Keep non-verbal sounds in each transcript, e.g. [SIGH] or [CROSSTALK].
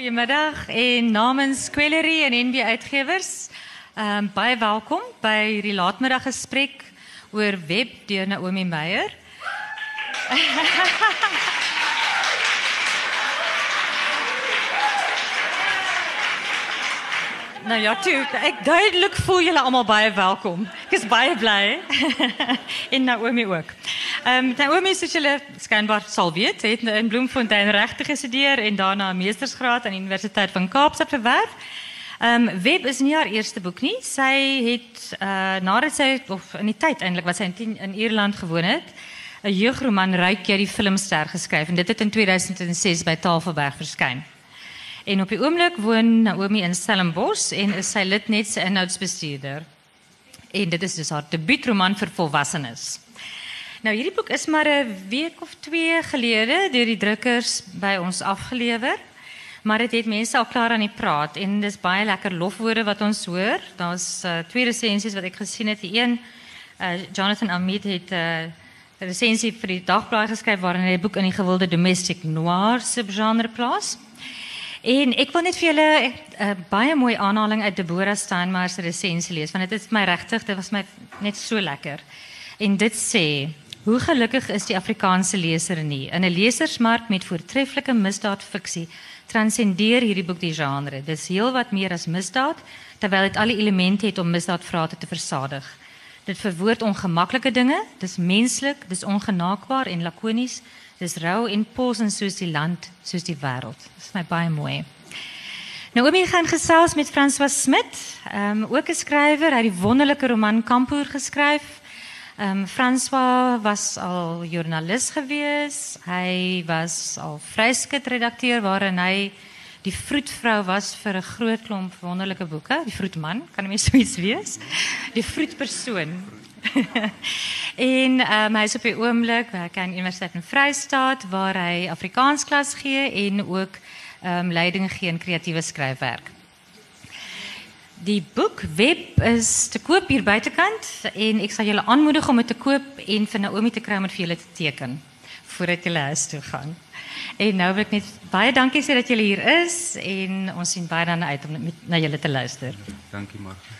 Goedemiddag en namens Quellery en NB Uitgewers, ehm um, baie welkom by hierdie laatmiddaggesprek oor web deur Naomi Meyer. [LAUGHS] Nou ja, toe, ek duidelik voel julle almal baie welkom. Ek is baie bly. [LAUGHS] en Naomi ook. Um, Naomi soos julle skynbaar sal weet, het in Bloemfontein regte gestudeer en daarna 'n meestersgraad aan die Universiteit van Kaapstad verwerf. Um, Web is nie haar eerste boek nie. Sy het uh nadat sy of in die tyd eintlik wat sy in 10 in Ierland gewoon het, 'n jeugroman Ryk die filmster geskryf en dit het in 2006 by Tafelberg verskyn. En op die oomblik woon Naomi in Stellenbosch en is sy lid net se inhoudsbestuurder. En dit is dus haar debuutroman vir volwassenes. Nou hierdie boek is maar 'n week of 2 gelede deur die drukkers by ons afgelewer. Maar dit het mense al klaar aan die praat en dis baie lekker lofwoorde wat ons hoor. Daar's uh, twee resensies wat ek gesien het. Die een uh, Jonathan Amit het 'n uh, resensie vir die dagblad geskryf waarin hy die boek in die gewilde domestic noir subgenre plaas. En ek wil net vir julle 'n baie mooi aanhaling uit Deborah Steinmeier se resensie lees want dit is my regtig, dit was my net so lekker. En dit sê: "Hoe gelukkig is die Afrikaanse leser nie in 'n lesersmark met voortreffelike misdaadfiksie transcendeer hierdie boek die genre. Dis heelwat meer as misdaad, terwyl dit al die elemente het om misdaadvrate te versadig. Dit verwoord ongemaklike dinge, dis menslik, dis ongenaakbaar en lakonies." Dis rou en pos en soos die land, soos die wêreld. Dis my baie mooi. Naomi gaan gesels met François Smit, ehm um, ook 'n skrywer, hy het die wonderlike roman Kampoer geskryf. Ehm um, François was al joernalis gewees. Hy was al vryskut redakteur waarin hy die vroedvrou was vir 'n groot klomp wonderlike boeke. Die vroedman, kan hom so iets wees. Die vroedpersoon. [LAUGHS] en um, hy is op die oomblik werk aan Universiteit in Vrystaat waar hy Afrikaans klas gee en ook um, leiding gee in kreatiewe skryfwerk. Die boek Web is te koop hier buitekant en ek sal julle aanmoedig om dit te koop en vir Naomi te kry om dit vir julle te teken voordat julle huis toe gaan. En nou wil ek net baie dankie sê dat julle hier is en ons sien baie dan uit om met, na julle te luister. Dankie Margie.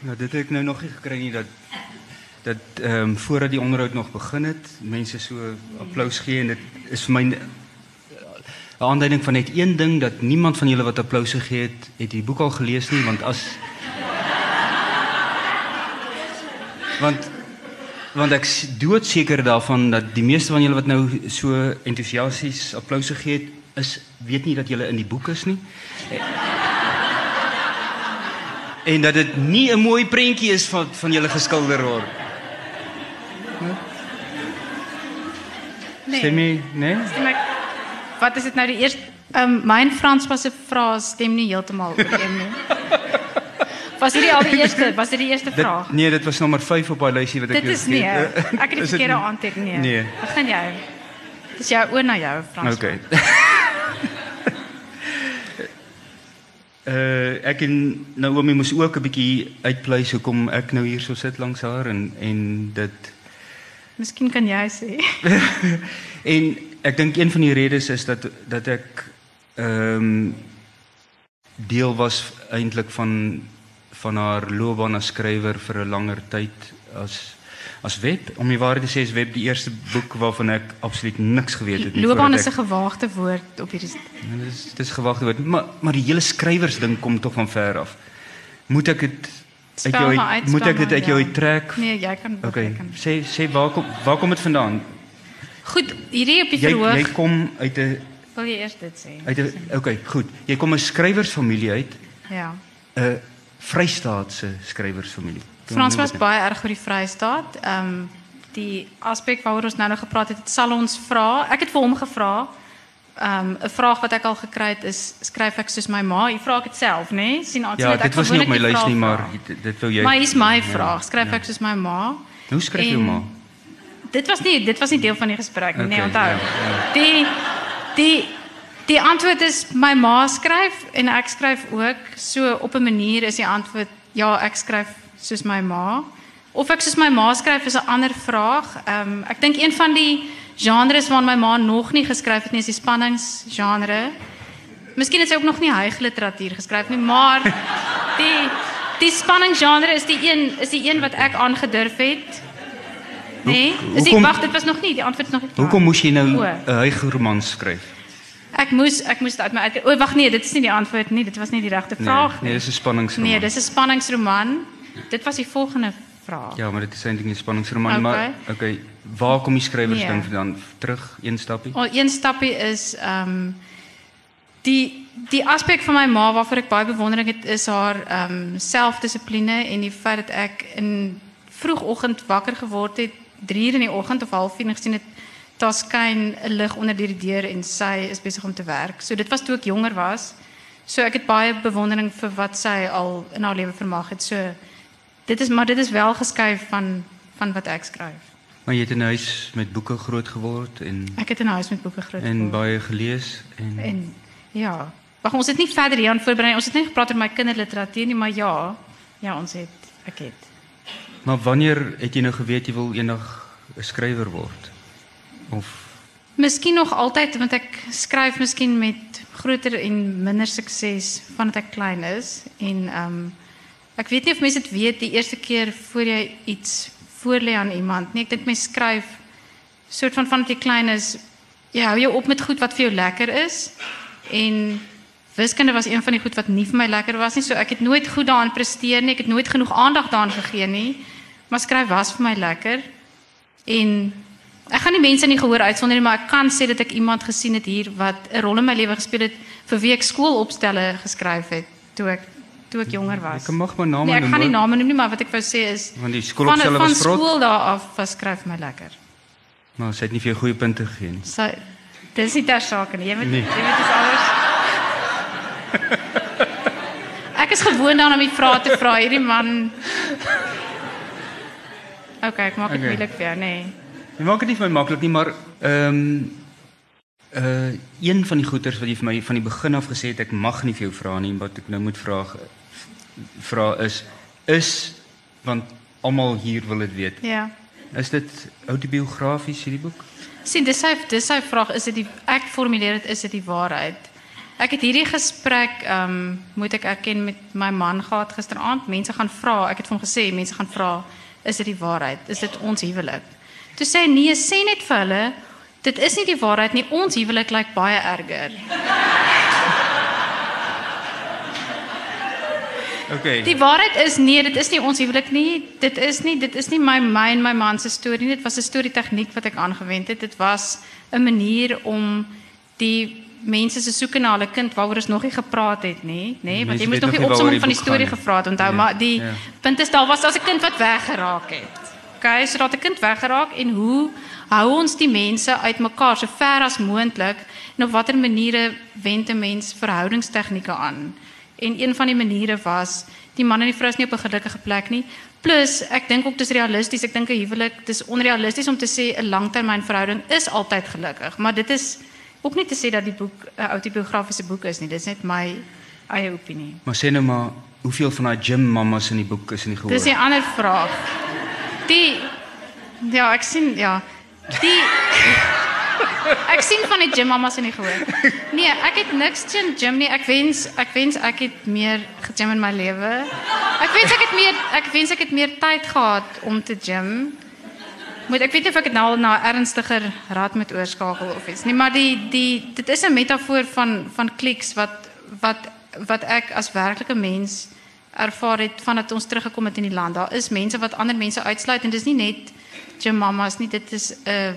Nou dit het ek nou nog nie gekry nie dat dat ehm um, voordat die onderhoud nog begin het, mense so applous gee en dit is vir my 'n aanduiding van net een ding dat niemand van julle wat applous gegee het, het die boek al gelees nie want as [LAUGHS] want want ek doodseker daarvan dat die meeste van julle wat nou so entoesiasties applous gegee het, is weet nie dat julle in die boek is nie [LAUGHS] en dat dit nie 'n mooi prentjie is van van julle geskilder word. Nee. Stem jy, nee? Stem ek, wat is dit nou die eerste um, myn Frans was 'n vraag stem nie heeltemal ooreen nie. Was dit die al die eerste? Was dit die eerste Dit, vraag? nee, dit was nommer 5 op daai lysie wat ek dit jou is nie. het. Ek het die [LAUGHS] Is dit verkeerde aanteken nie. Nee. Begin jy. Dis jou oor na jou Frans. Okay. [LAUGHS] Uh ek en Naomi moes ook 'n bietjie uitpleis hoekom ek nou hier so sit langs haar en en dit Miskien kan jy sê. [LAUGHS] En ek dink een van die redes is dat dat ek ehm um, deel was eintlik van van haar loopbaan as skrywer vir 'n langer tyd as as web. Om die waarheid te sê is web die eerste boek waarvan ek absoluut niks geweet het nie. Loopbaan is 'n gewaagde woord op hierdie Ja, dit is dit is gewagte word. Maar maar die hele skrywers ding kom tog van ver af. Moet ek dit uit Spel jou maar uit, uit, moet ek dit uit jou ja. uit trek? Nee, jy kan Okay, jy kan. sê sê waar kom waar kom dit vandaan? Goed, hierdie op die Jy verhoog. jy kom uit 'n Wil jy eers dit sê? uit 'n okay, goed. Jy kom 'n skrywersfamilie uit, Ja. 'n Vrystaatse skrywersfamilie. Frans was baie erg oor die Vrystaat. Ehm um, die aspek waaroor ons nou nog gepraat het, het sal ons vra. Ek het vir hom gevra. Ehm um, 'n vraag wat ek al gekry het is skryf ek soos my ma? Jy vra ek dit self, nê? Nee? sien altyd Ja, ek dit was nie op my lys nie, maar dit, dit wou jy. Maar hier's my Ja, vraag. Skryf ja. ek soos my ma? Hoe skryf jy En- maar? Dit was nie dit was nie deel van die gesprek nie, nee, Okay, onthou. ja, ja. Die die die antwoord is my ma skryf en ek skryf ook. So op 'n manier is die antwoord ja, ek skryf soos my ma. Of ek soos my ma skryf is 'n ander vraag. Ehm um, ek dink een van die genres waarna my ma nog nie geskryf het nie is die spanningsgenre. Miskien het sy ook nog nie hyggeliteratuur geskryf nie, maar die die spanningsgenre is die een is die een wat ek aangedurf het. Nee, is hoekom- wag, dit was nog nie, die antwoord is nog nie. Hoekom moes jy nou. 'n hygroman skryf? Ek moes ek moes dit uit my uit. O, wag nee, dit is nie die antwoord nie. Dit was nie die regte vraag Nee, nie. dis 'n spanningsroman. Nee, dis 'n spanningsroman. Dit was die volgende vraag. Ja, maar dit is eintlik 'n spanningsroman, Okay. maar okay, waar kom die skrywers Nee. dan vandaan? Terug een stappie. Al een stappie is ehm um, die die aspek van my ma waarvoor ek baie bewondering het is haar ehm um, selfdissipline en die feit dat ek in vroegoggend wakker geword het, 3 uur in die oggend of 0.30 en gesien het daar skyn 'n lig onder die deur en sy is besig om te werk. So dit was toe ek jonger was. So ek het baie bewondering vir wat sy al in haar lewe vermag het. So dit is maar dit is wel geskuif van van wat ek skryf. Maar jy het in 'n huis met boeke groot geword en Ek het in 'n huis met boeke groot en geword. baie gelees en, En ja, wag ons het nie verder hieraan voorberei. Ons het nie gepraat oor my kinderliteratuur nie, maar ja, ja, ons het ek het. maar wanneer het jy nou geweet jy wil eendag 'n skrywer word? Of Miskien nog altyd want ek skryf miskien met groter en minder sukses vandat ek klein is en ehm um, ek weet nie of mense dit weet die eerste keer voor jy iets voorlê aan iemand nie. Ek dink mense skryf soort van vandat jy klein is, jy hou jou op met goed wat vir jou lekker is en wiskunde was een van die goed wat nie vir my lekker was nie. So ek het nooit goed daaraan presteer nie. Ek het nooit genoeg aandag daaraan gegee nie. Maar skryf was vir my lekker. En ek gaan nie mense nie gehoor uitsonder nie, maar ek kan sê dat ek iemand gesien het hier wat 'n rol in my lewe gespeel het vir wie ek skoolopstelle geskryf het toe ek toe ek jonger was. Ek mag maar name nee, ek gaan nie name noem nie, maar wat ek wou sê is Want die van skoolopstelle van was vrot. skool daar af was skryf my lekker. maar sy het nie vir jou goeie punte gegee nie. So dis nie ter sake nie. Jy moet Nee. jy weet dis alles. Ek is gewoond daaraan om die vrae te vra. Hierdie man OK, ek maak dit Okay. moeilik vir jou, nee. Jy maak dit nie vir my maklik nie, maar ehm uh een van die goeters wat jy vir my van die begin af gesê het ek mag nie vir jou vra nie, wat ek nou moet vra vra is is want almal hier wil dit weet. Ja. Is dit autobiografies hierdie boek? Sien, dis sy dis sy vraag, is dit die ek formuleer dit is dit die waarheid? Ek het hierdie gesprek ehm um, moet ek erken met my man gehad gisteraand. Mense gaan vra, ek het vir hom gesê, mense gaan vra, is dit die waarheid? Is dit ons huwelik? Toe sê hy nee, sê net vir hulle, dit is nie die waarheid nie. Ons huwelik lyk baie erger. Okay. Die waarheid is nee, dit is nie ons huwelik nie. Dit is nie dit is nie my my en my man se storie nie. Dit was 'n storie tegniek wat ek aangewend het. Dit was 'n manier om die mense se soeke na hulle kind waaroor ons nog nie gepraat het nie, nê? Want Mense jy moes nog die nie opsomming van die storie gevra het, onthou, Ja, maar die ja. punt is daar was daar's 'n kind wat weggeraak het. Okay, so dat 'n kind weggeraak en hoe hou ons die mense uitmekaar so ver as moontlik en op watter maniere wend 'n mens verhoudingstegnieke aan? En een van die maniere was die man en die vrou is nie op 'n gelukkige plek nie. Plus, ek dink ook dis realisties. Ek dink 'n huwelik, dis onrealisties om te sê 'n langtermynverhouding is altyd gelukkig, maar dit is ook nie te sê dat die boek 'n autobiografiese boek is nie. Dis net my eie opinie. Maar sê nou maar, hoeveel van daai gym mammas in die boek is in die gehoor? Dis 'n ander vraag. Die Ja, ek sien ja. Die Ek sien van die gym mammas in die gehoor. Nee, ek het niks teen gym nie. Ek wens ek wens ek het meer gegym in my lewe. Ek wens ek het meer ek wens ek het meer tyd gehad om te gym. Moet ek weet of ek dit nou al na 'n ernstiger raad moet oorskakel of iets nie, maar die die dit is 'n metafoor van van kliks wat wat wat ek as werklike mens ervaar het vandat ons teruggekom het in die land. Daar is mense wat ander mense uitsluit en dis nie net gym mamas nie, dit is 'n uh,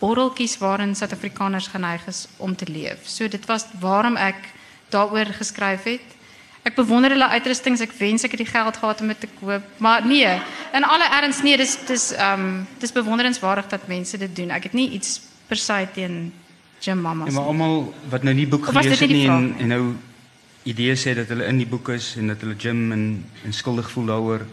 borreltjies waarin Suid-Afrikaners geneig is om te leef. So dit was waarom ek daaroor geskryf het. Ek bewonder hulle uitrustings. Ek wens ek het die geld gehad om dit te koop. Maar nee, in alle erns nee, dis dis ehm um, dis bewonderenswaardig dat mense dit doen. Ek het nie iets per se teen gym mamas. Ja, maar nie. almal wat nou nie boek gelees het nie nie en, en nou idees sê dat hulle in die boek is en dat hulle gym en en skuldig voel daaroor.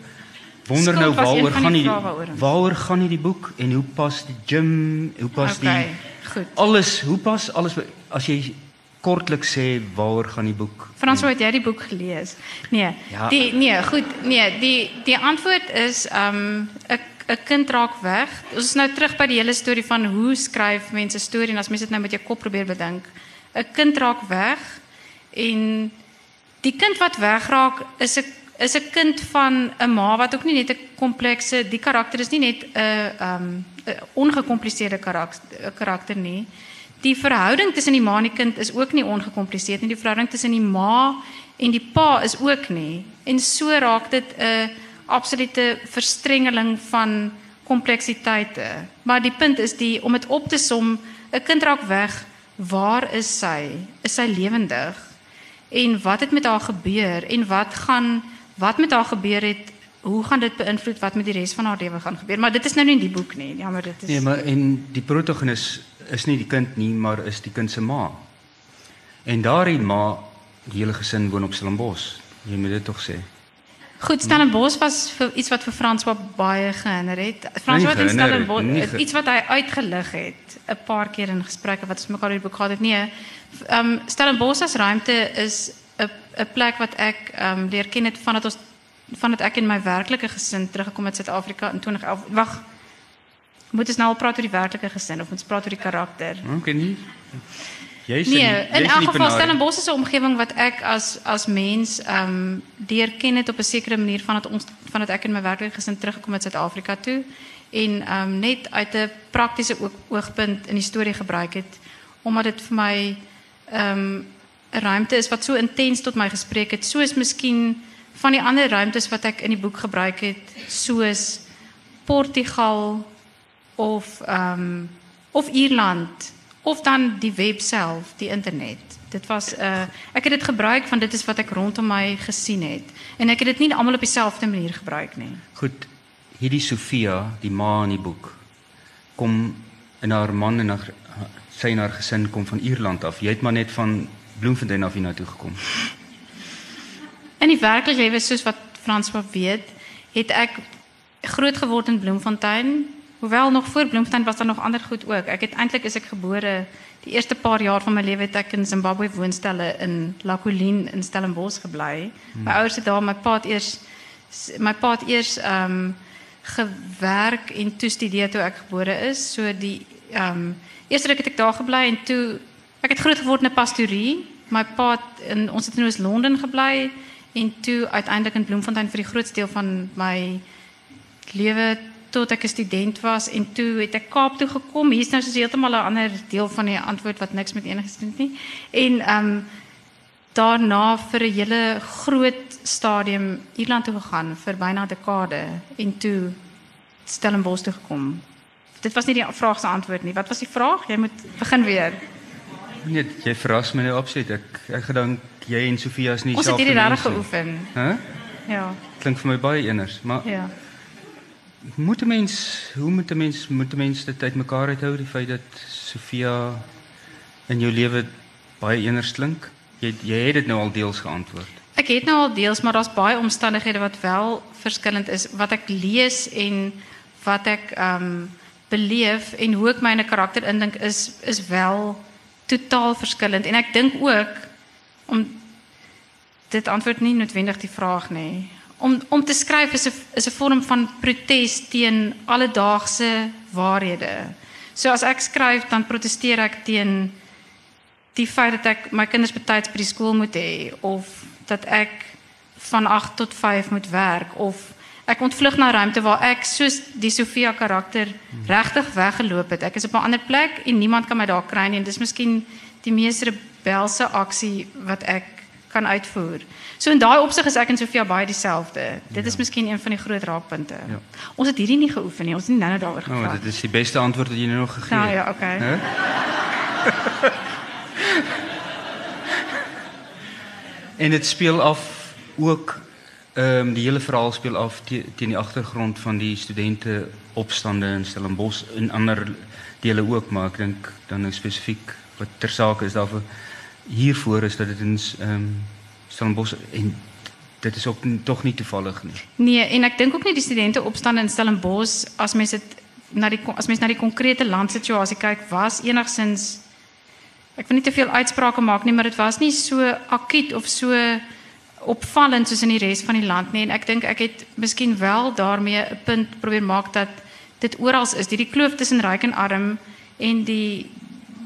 Wonder Skuld nou waaroor gaan die die vrae waaroor. gaan hierdie boek en hoe pas die gym, hoe pas Okay, die goed. alles, hoe pas alles as jy kortliks sê waaroor gaan die boek? Frans, het jy die boek gelees? Nee. Ja. Die nee, goed, nee, die die antwoord is ehm um, 'n 'n kind raak weg. Ons is nou terug by die hele storie van hoe skryf mense storie en as mense dit nou met jou kop probeer bedink. 'n Kind raak weg en die kind wat wegraak is 'n is 'n kind van 'n ma wat ook nie net 'n komplekse, die karakter is nie net 'n ehm um, 'n ongekompliseerde karakter karakter nie. Die verhouding tussen die ma en die kind is ook nie ongekompliseerd nie. Die verhouding tussen die ma en die pa is ook nie. En so raak dit 'n absolute verstrengeling van kompleksiteite. Maar die punt is die om dit op te som, 'n kind raak weg. Waar is sy? Is sy lewendig? En wat het met haar gebeur en wat gaan wat met haar gebeur het? Hoe gaan dit beïnvloed wat met die res van haar lewe gaan gebeur? Maar dit is nou nie in die boek nie. Jammer, dit is Nee, maar en die protagonis is nie die kind nie, maar is die kind se ma. En daardie ma, die hele gesin woon op Stellenbosch. Jy moet dit tog sê. Goed, Stellenbosch was vir iets wat vir Frans wat baie gehinder het. Frans Nie wat in het, Stellenbosch iets wat hy uitgelig het 'n paar keer in gesprekke wat ons mekaar oor die boek gehad het. Nee. Ehm um, Stellenbosch as ruimte is 'n 'n plek wat ek ehm um, leer ken het vandat ons vandat ek in my werklike gesin teruggekom het Suid-Afrika in 2011. Wag. Moet ons nou al praat oor die werklike gesin of moet ons praat oor die karakter? OK nie. Jy's Nee, in elk geval penarie. Stellenbosch is 'n omgewing wat ek as as mens ehm um, deur ken het op 'n sekere manier vandat ons vandat ek in my werklike gesin teruggekom het Suid-Afrika toe en ehm um, net uit 'n praktiese oog, oogpunt in die storie gebruik het omdat dit vir my ehm um, 'n ruimte is wat so intens tot my gespreek het soos miskien van die ander ruimtes wat ek in die boek gebruik het soos Portugal of ehm um, of Ierland of dan die web self, die internet. Dit was 'n uh, ek het dit gebruik van dit is wat ek rondom my gesien het en ek het dit nie almal op dieselfde manier gebruik nie. Goed. Hierdie Sofia, die ma in die boek, kom en haar man en haar sy en haar gesin kom van Ierland af. Jy het maar net van Bloemfontein af hiernatoe gekom. In die werklike lewe soos wat Frans wat weet, het ek groot geword in Bloemfontein. Hoewel nog voor Bloemfontein was daar nog ander goed ook. Ek het eintlik is ek gebore die eerste paar jaar van my lewe het ek in Zimbabwe woonstelle in Lakolien in Stellenbosch gebly. My ouers het daar my pa het eers my pa het eers ehm um, gewerk en toe studeer toe ek gebore is. So die ehm um, ruk het ek daar gebly en toe ek het groot geword in 'n pastorie. My pa het in ons het in Oos-London gebly en toe uiteindelik in Bloemfontein vir die grootste deel van my lewe tot ek 'n student was en toe het ek Kaap toe gekom. Hier's nou soos heeltemal 'n ander deel van die antwoord wat niks met enige te doen het nie. En ehm um, daarna vir 'n hele groot stadium Ierland toe gegaan vir byna 'n dekade en toe Stellenbosch toe gekom. Dit was nie die vraag se antwoord nie. Wat was die vraag? Jy moet begin weer. Nee, jy verras my nou opset. Ek ek gedink jy en Sofia is nie Ons het hierdie regtig geoefen. Hæ? Ja. Klink vir my baie eners, maar Ja. moet 'n mens, hoe moet 'n mens moet 'n mens dit uitmekaar uithou die feit dat Sofia in jou lewe baie eners klink? Jy jy het dit nou al deels geantwoord. Ek het nou al deels, maar daar's baie omstandighede wat wel verskillend is wat ek lees en wat ek ehm um, beleef en hoe ek my in 'n karakter indink is is wel totaal verskillend en ek dink ook om dit antwoord nie noodwendig die vraag nie. Om om te skryf is 'n is 'n vorm van protes teen alledaagse waarhede. So as ek skryf dan proteseer ek teen die feit dat ek my kinders betyds by die skool moet hê of dat ek van 8 tot 5 moet werk of ek ontvlug na ruimte waar ek soos die Sofia karakter regtig weggeloop het. Ek is op 'n ander plek en niemand kan my daar kry nie en dis miskien die mees rebelse aksie wat ek kan uitvoer. So in daai opsig is ek en Sofia baie dieselfde. Dit is miskien een van die groot raakpunte. Ja. Ons het hierdie nie geoefen nie. Ons het nie nou-nou daaroor Nou, gepraat. dit is die beste antwoord wat jy nou nog gegee Nou het. ja, okay. Hæ? [LAUGHS] en dit speel af ook ehm um, die hele verhaal speel af te, teen die agtergrond van die studente opstande in Stellenbosch en ander dele ook, maar ek dink dan nou spesifiek wat ter sake is daarvoor hiervoor is dat dit in ehm um, Stellenbosch en dit is ook tog nie toevallig nie. Nee, en ek dink ook nie die studente opstand in Stellenbosch as mens dit na die as mens na die konkrete landsituasie kyk was enigsins ek wil nie te veel uitsprake maak nie, maar dit was nie so akuut of so opvallend soos in die res van die land nie en ek dink ek het miskien wel daarmee 'n punt probeer maak dat dit oral is, die, die kloof tussen ryk en arm en die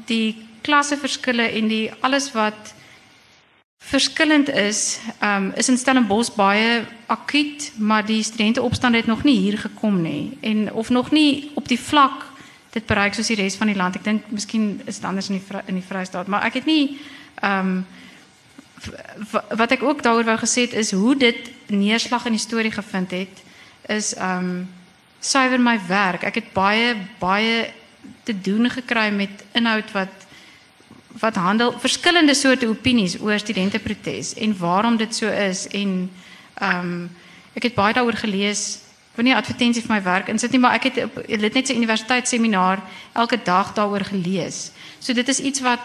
die klasseverskille en die alles wat verskillend is, um, is in Stellenbosch baie akuut, maar die studenteopstand het nog nie hier gekom nie en of nog nie op die vlak dit bereik soos die res van die land. Ek dink miskien is dit anders in die in die Vrystaat, maar ek het nie ehm um, wat ek ook daaroor wou gesê het is hoe dit neerslag in die storie gevind het is um, suiwer my werk. Ek het baie baie te doen gekry met inhoud wat wat handel verskillende soorte opinies oor studenteprotes en waarom dit so is en ehm um, ek het baie daaroor gelees. Ek wil nie advertensie vir my werk insit nie, maar ek het op dit net 'n universiteitsseminar elke dag daaroor gelees. So dit is iets wat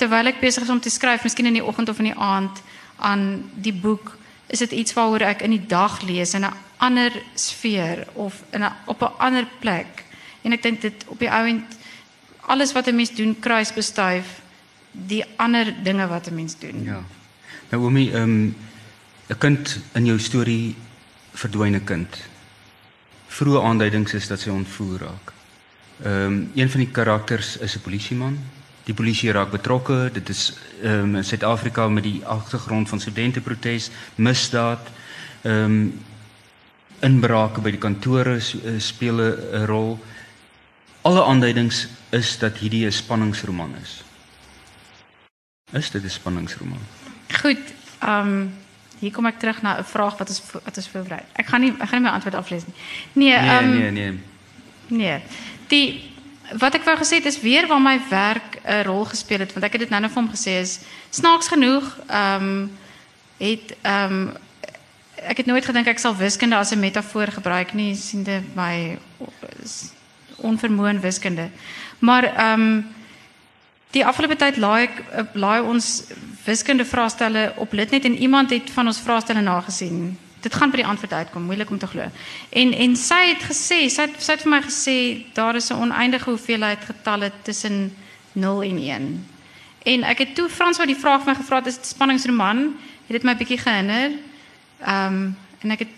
terwyl ek besig is om te skryf, miskien in die oggend of in die aand aan die boek, is dit iets waaroor ek in die dag lees in 'n ander sfeer of in 'n op 'n ander plek. En ek dink dit op die ouend alles wat 'n mens doen kruisbestuif die ander dinge wat 'n mens doen. Ja. Nou Omi, ehm um, 'n kind in jou storie verdwyn 'n kind. Vroeë aanduidings is dat sy ontvoer raak. Ehm um, een van die karakters is 'n polisieman. Die polisie raak betrokke. Dit is ehm um, in Suid-Afrika met die agtergrond van studenteprotes, misdaad, ehm um, inbrake by die kantore eh, speel 'n rol. Alle aanduidings is dat hierdie 'n spanningsroman is. Is dit 'n spanningsroman? Goed, ehm um, hier kom ek terug na 'n vraag wat is wat is voorberei. Ek gaan nie ek gaan nie my antwoord aflees nie. Nee, ehm um, nee, nee, nee. Nee. Die wat ek wou gesê het is weer waar my werk 'n rol gespeel het want ek het dit nou net vir hom gesê is snaaks genoeg ehm um, het ehm um, ek het nooit gedink ek sal wiskunde as 'n metafoor gebruik nie siende my onvermoë wiskunde. Maar ehm um, Die afgelope tyd laai ek laai ons wiskunde vraestelle op Litnet en iemand het van ons vraestelle nagesien. Dit gaan by die antwoord uitkom, moeilik om te glo. En en sy het gesê, sy het sy het vir my gesê daar is 'n oneindige hoeveelheid getalle tussen 0 en 1. En ek het toe Frans wou die vraag vir my gevra het is dit spanningsroman? Het dit my bietjie gehinder? Ehm um, en ek het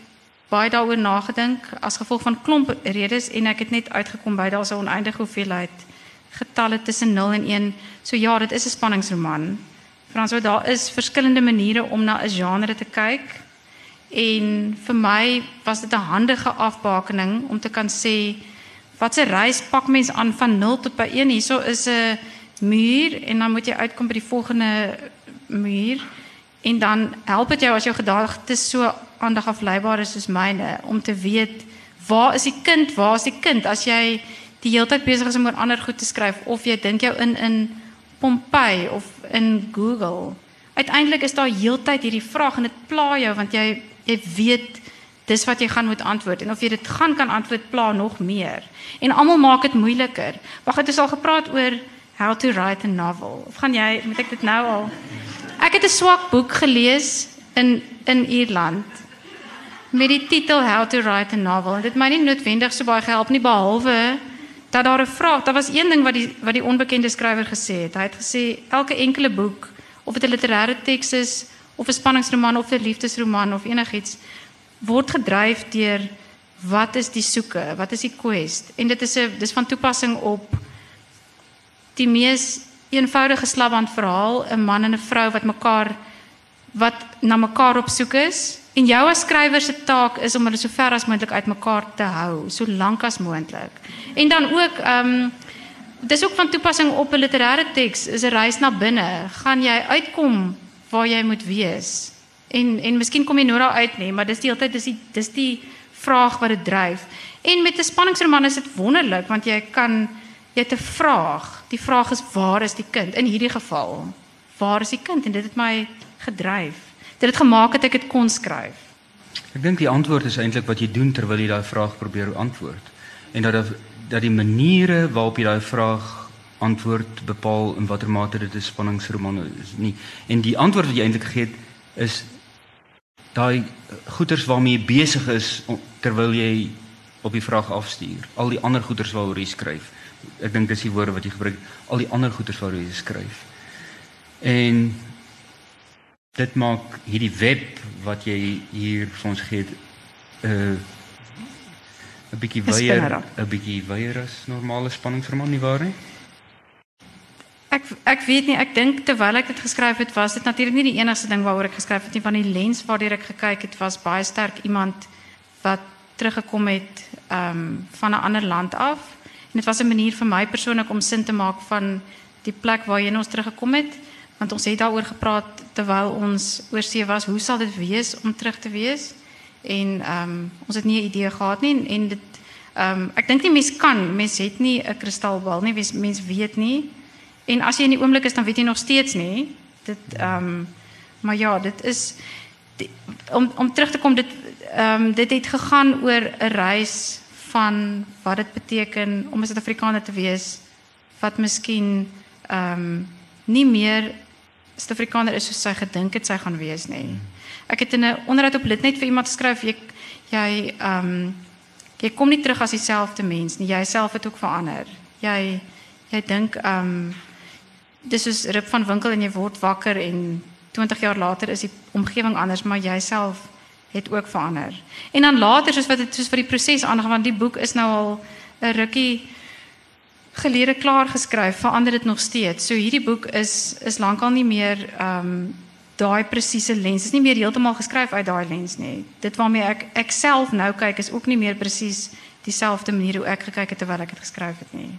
baie daaroor nagedink as gevolg van klomp redes en ek het net uitgekom by daar's 'n oneindige hoeveelheid getalle tussen 0 en 1. So ja, dit is 'n spanningsroman. Frans, daar is verskillende maniere om na 'n genre te kyk. En vir my was dit 'n handige afbakening om te kan sê wat 'n reis pak mens aan van 0 tot by 1. Hierso is 'n muur en dan moet jy uitkom by die volgende muur en dan help dit jou as jou gedagtes so aandag afleibaar is soos myne om te weet waar is die kind? Waar is die kind? As jy die hele tyd besig is om oor ander goed te skryf of jy dink jou in in Pompeii of in Google. Uiteindelik is daar heeltyd hierdie vraag en dit pla jou want jy jy weet dis wat jy gaan moet antwoord en of jy dit gaan kan antwoord pla nog meer. En almal maak dit moeiliker. Wag, het ons al gepraat oor how to write a novel? Of gaan jy moet ek dit nou al Ek het 'n swak boek gelees in in Ierland met die titel How to write a novel. En dit my nie noodwendig so baie gehelp nie behalwe dat daar 'n vraag, daar was een ding wat die wat die onbekende skrywer gesê het. Hy het gesê elke enkele boek, of dit 'n literêre teks is of 'n spanningsroman of 'n liefdesroman of enigiets, word gedryf deur wat is die soeke? Wat is die quest? En dit is 'n dis van toepassing op die mees eenvoudige slaband verhaal, 'n man en 'n vrou wat mekaar wat na mekaar op soek is. En jou as skrywer se taak is om hulle so ver as moontlik uitmekaar te hou, so lank as moontlik. En dan ook ehm um, dis ook van toepassing op 'n literêre teks, is 'n reis na binne. Gaan jy uitkom waar jy moet wees? En en miskien kom jy nou daar uit nie, maar dis die hele tyd dis die dis die vraag wat dit dryf. En met 'n spanningsroman is dit wonderlik want jy kan jy te vraag. Die vraag is waar is die kind in hierdie geval? Waar is die kind? En dit het my gedryf dit het gemaak dat ek dit kon skryf? Ek dink die antwoord is eintlik wat jy doen terwyl jy daai vraag probeer antwoord. En dat dat die maniere waarop jy daai vraag antwoord bepaal in watter mate dit 'n spanningsroman is nie. En die antwoord wat jy eintlik gegee het is daai goeters waarmee jy besig is terwyl jy op die vraag afstuur. Al die ander goeters waaroor jy skryf. Ek dink dis die woorde wat jy gebruik, al die ander goeters waaroor jy skryf. En dit maak hierdie web wat jy hier vir ons gee uh 'n bietjie weier. 'n bietjie weier as normale spanningsroman nie waar nie? Ek weet nie, ek dink terwyl ek dit geskryf het, was dit natuurlik nie die enigste ding waaroor ek geskryf het nie, van die lens waardeur ek gekyk het was baie sterk iemand wat teruggekom het ehm van 'n ander land af. En dit was 'n manier vir my persoonlik om sin te maak van die plek waarheen ons teruggekom het, want ons het daaroor gepraat terwyl ons oor see was, hoe sal dit wees om terug te wees? En ehm ons het nie 'n idee gehad nie en, en dit ehm ek dink nie mens kan, mens het nie 'n kristalbal nie, mens, mens weet nie. En as jy in die oomblik is dan weet jy nog steeds nie. Dit ehm um, maar ja, dit is die, om om terug te kom dit ehm um, dit het gegaan oor 'n reis van wat dit beteken om 'n Suid-Afrikaner te wees wat miskien ehm um, nie meer Suid-Afrikaner is soos sy gedink het sy gaan wees nie. Ek het in 'n onderhoud op Litnet vir iemand geskryf jy jy ehm um, jy kom nie terug as dieselfde mens nie. Jy self het ook verander. Jy jy dink ehm um, dis soos Rip van Winkel en jy word wakker en 20 jaar later is die omgewing anders, maar jouself het ook verander. En dan later soos wat dit soos vir die proses aangaan want die boek is nou al 'n rukkie gelede klaar geskryf, verander dit nog steeds. So hierdie boek is is lankal nie meer ehm um, daai presiese lens. Dit is nie meer heeltemal geskryf uit daai lens nie. Dit waarmee ek ek self nou kyk is ook nie meer presies dieselfde manier hoe ek gekyk het terwyl ek dit geskryf het nie.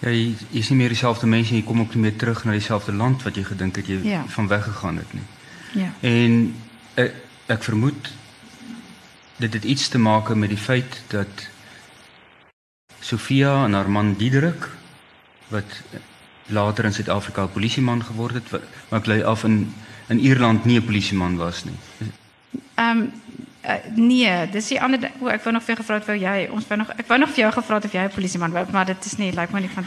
Ja, jy jy is nie meer dieselfde mens nie, jy kom ook nie meer terug na dieselfde land wat jy gedink het jy Ja. van weggegaan het nie. Ja. En ek, ek vermoed dit het iets te maak met die feit dat Sofia en haar man Diederik wat later in Suid-Afrika 'n polisieman geword het, wat maar ek lei af in in Ierland nie 'n polisieman was nie. Ehm um, uh, nee, dis die ander o, ek wou nog vir jou gevra het wou jy ons wou nog ek wou nog vir jou gevra het of jy 'n polisieman wou, maar dit is nie lyk my nie van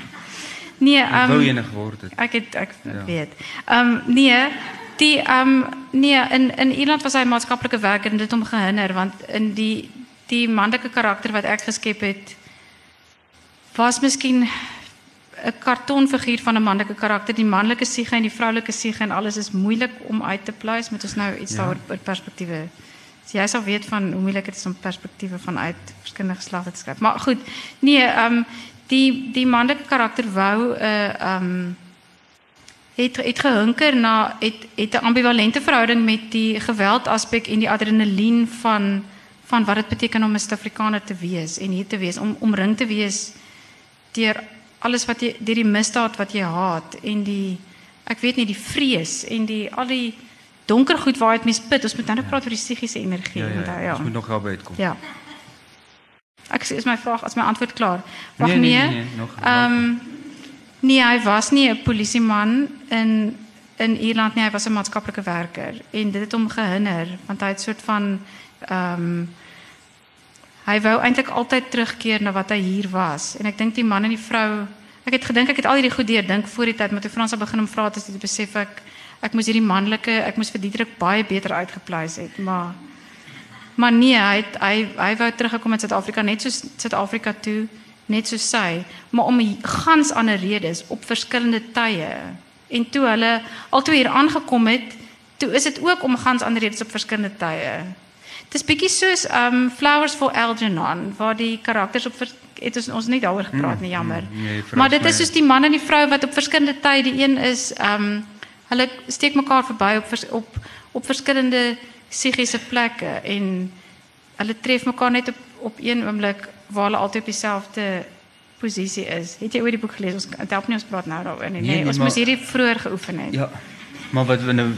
Nee, Ek ehm wou um, ene geword het. ek het ek Ja. weet. Ehm um, nee, die ehm um, nee in in Ierland was hy maatskaplike werker en dit hom gehinder want in die die manlike karakter wat ek geskep het was miskien 'n kartonfiguur van 'n manlike karakter. Die manlike siege en die vroulike siege en alles is moeilik om uit te pleis. Moet ons nou iets Ja. daaroor oor perspektiewe. So jy sal weet van hoe moeilik dit is om perspektiewe vanuit verskillende geslagte te skryf. Maar goed, nee, ehm um, die die manlike karakter wou 'n uh, ehm um, het het gehunker na het het 'n ambivalente verhouding met die geweld aspek en die adrenalien van van wat dit beteken om 'n Suid-Afrikaner te wees en hier te wees om omring te wees deur alles wat jy deur die misdaad wat jy haat en die ek weet nie die vrees en die al die donker goed waaruit mens put. Ons moet nou net praat oor die psigiese energie. Ja, ja, onthou, ja. Ons moet nog daarby uitkom. Ja. Ek is my vraag as my antwoord klaar. Wag Nee, nee, nee. nee, nee, nog- Ehm um, nee, hy was nie 'n polisieman in in Ierland nie, hy was 'n maatskaplike werker en dit het hom gehinder want hy het soort van ehm um, hy wou eintlik altyd terugkeer na wat hy hier was en ek dink die man en die vrou ek het gedink ek het al hierdie goed deur dink voor die tyd maar toe Frans begin om vra het is dit besef ek ek moes hierdie manlike ek moes vir Diederik baie beter uitgepleis het maar Maar nee, hy het, hy hy wou teruggekom in Suid-Afrika net soos Suid-Afrika toe, net soos sy, maar om 'n gans ander redes op verskillende tye. En toe hulle altoe hier aangekom het, toe is dit ook om gans ander redes op verskillende tye. Dis bietjie soos um Flowers for Algernon waar die karakters op het ons ons nie daaroor gepraat nie, jammer. mm, nee, verras maar dit is soos die man en die vrou wat op verskillende tye, die een is um hulle steek mekaar verby op op op verskillende psigiese plekke en hulle tref mekaar net op op een oomblik waar hulle altyd op dieselfde posisie is. Het jy ooit die boek gelees? Ons dit help nie ons praat nou daaroor nie. Nee, Nee, ons maar- moes hierdie vroeër geoefen het. Ja. Maar wat we nou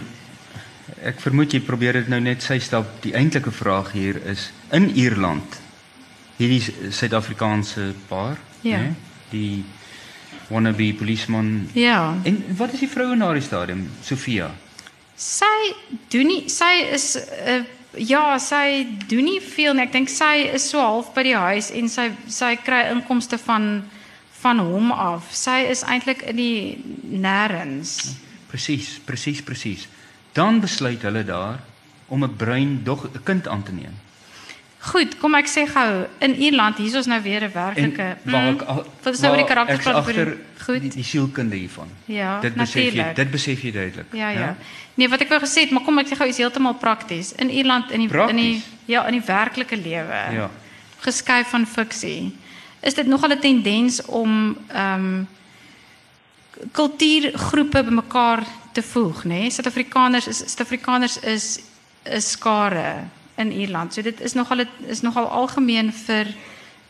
ek vermoed jy probeer dit nou net sy stap. Die eintlike vraag hier is in Ierland hierdie Suid-Afrikaanse paar, Ja. né? Die wannabe policeman. ja. En wat is die vrou in daardie stadium? Sofia. Sy doen nie sy is uh, ja, sy doen nie veel nie. Ek dink sy is so half by die huis en sy sy kry inkomste van van hom af. Sy is eintlik in die nêrens. Presies, presies, presies. Dan besluit hulle daar om 'n bruin dog 'n kind aan te neem. Goed, kom ek sê gou, in Ierland hier is ons nou weer 'n werklike. Mm, Wat is nou die waar karakter ek's praat vir agter goed. die, die sielkunde hiervan. Ja, dit besef jy, natuurlijk. dit besef jy duidelik. Ja, ja. Nee, wat ek wou gesê het, maar kom ek sê gou iets heeltemal prakties. In Ierland in die in die ja, in die werklike lewe. Ja. Geskuif van fiksie. Is dit nogal 'n tendens om ehm um, kultuurgroepe bymekaar te voeg, nê? Nee? Suid-Afrikaners is Suid-Afrikaners is 'n skare in Ierland. So dit is nogal dit is nogal algemeen vir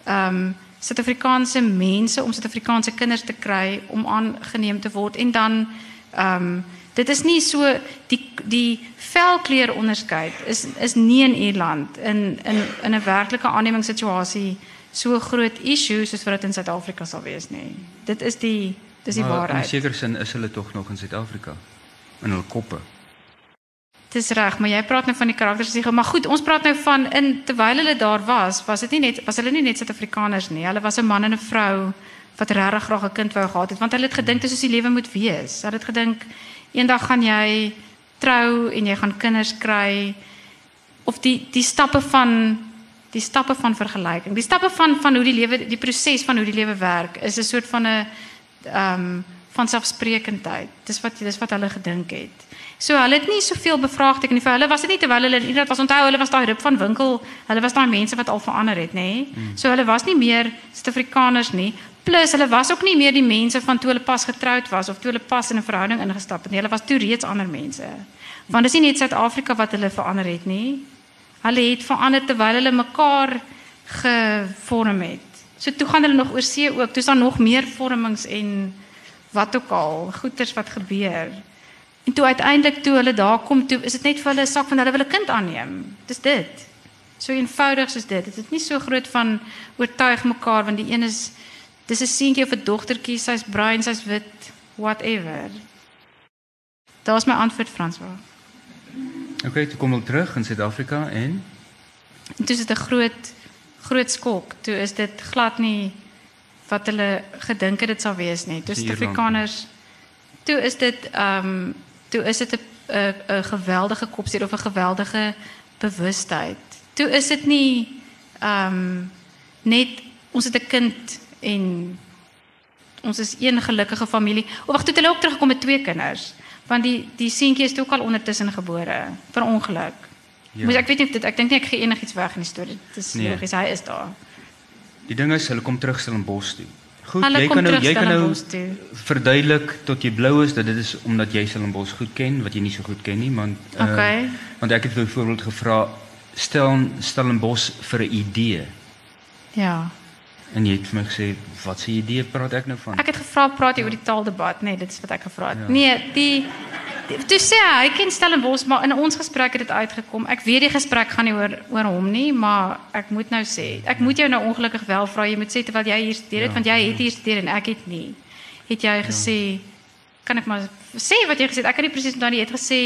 ehm um, Suid-Afrikaanse mense om Suid-Afrikaanse kinders te kry om aangeneem te word en dan ehm um, dit is nie so die die velkleur onderskeid is is nie in Ierland in in in 'n werklike aannemingssituasie so groot issue soos wat dit in Suid-Afrika sal wees nie. Dit is die dis die Maar In waarheid. sekere sin is hulle tog nog in Suid-Afrika in hulle koppe. Dis reg, maar jy praat nou van die karakters maar goed, ons praat nou van in terwyl hulle daar was, was dit nie net was hulle nie net Suid-Afrikaners nie. Hulle was 'n man en 'n vrou wat regtig graag 'n kind wou gehad het want hulle het gedink dis hoe die lewe moet wees. Hulle het gedink eendag gaan jy trou en jy gaan kinders kry of die die stappe van die stappe van vergelyking. Die stappe van van hoe die lewe die proses van hoe die lewe werk is 'n soort van 'n ehm um, van selfsprekendheid. Dis wat dis wat hulle gedink het. So hulle het nie soveel bevraagteken nie. Vir hulle was dit nie terwyl hulle Ierland was onthou hulle was daai rip van winkel. Hulle was daai mense wat al verander het, nê? Nee? So hulle was nie meer Suid-Afrikaners nie. Plus hulle was ook nie meer die mense van toe hulle pas getroud was of toe hulle pas in 'n verhouding ingestap het nie. Hulle was toe reeds ander mense. Want dis nie net Suid-Afrika wat hulle verander het nie. Hulle het verander terwyl hulle mekaar gevorm het. So toe gaan hulle nog oor see ook. Toe's daar nog meer vormings en wat ook al, goeters wat gebeur. En toe uiteindelik toe hulle daar kom, toe is dit net vir hulle 'n sak van hulle wil 'n kind aanneem. Dis dit. So eenvoudig soos dit. Dit is nie so groot van oortuig mekaar want die een is dis 'n seentjie of 'n dogtertjie, sy's bruin, sy's wit, whatever. Daar's my antwoord Franswa. Okay, toe kom hulle terug in Suid-Afrika en En toe is dit 'n groot groot skok. Toe is dit glad nie wat hulle gedink het dit sou wees nie. Toe Dis is Ierland. Afrikaners. Toe is dit ehm um, toe is dit 'n geweldige kopseer of 'n geweldige bewustheid. Toe is dit nie ehm um, net ons het 'n kind en ons is een gelukkige familie. O wag, toe het hulle ook teruggekom met twee kinders. Want die die seentjie is toe ook al ondertussen gebore per ongeluk. Ja. Moes ek weet nie of dit ek dink nie ek gee enigiets weg in die storie. Dit is nee. logies, hy is daar. die ding is hulle kom terug Stellenbosch toe. Goed, Hulle jy kom kan nou jy kan nou verduidelik tot jy blou is dat dit is omdat jy Stellenbosch goed ken wat jy nie so goed ken nie, want eh, Okay. want ek het byvoorbeeld gevra stel Stellenbosch vir 'n idee Ja. en jy het vir my gesê wat se idee praat ek nou van? Ek het gevra praat jy oor die taaldebat? Nee, dit is wat ek gevra het. Ja. Nee, die toe sê hy, hy ken Stellenbosch, maar in ons gesprek het dit uitgekom. Ek weet die gesprek gaan nie oor oor hom nie, maar ek moet nou sê, ek moet jou nou ongelukkig wel vra, jy moet sê terwyl jy hier studeer het, Ja, want jy het hier studeer en ek het nie. Het jy gesê kan ek maar sê wat jy gesê het? Ek kan nie presies onthou nie. Jy het gesê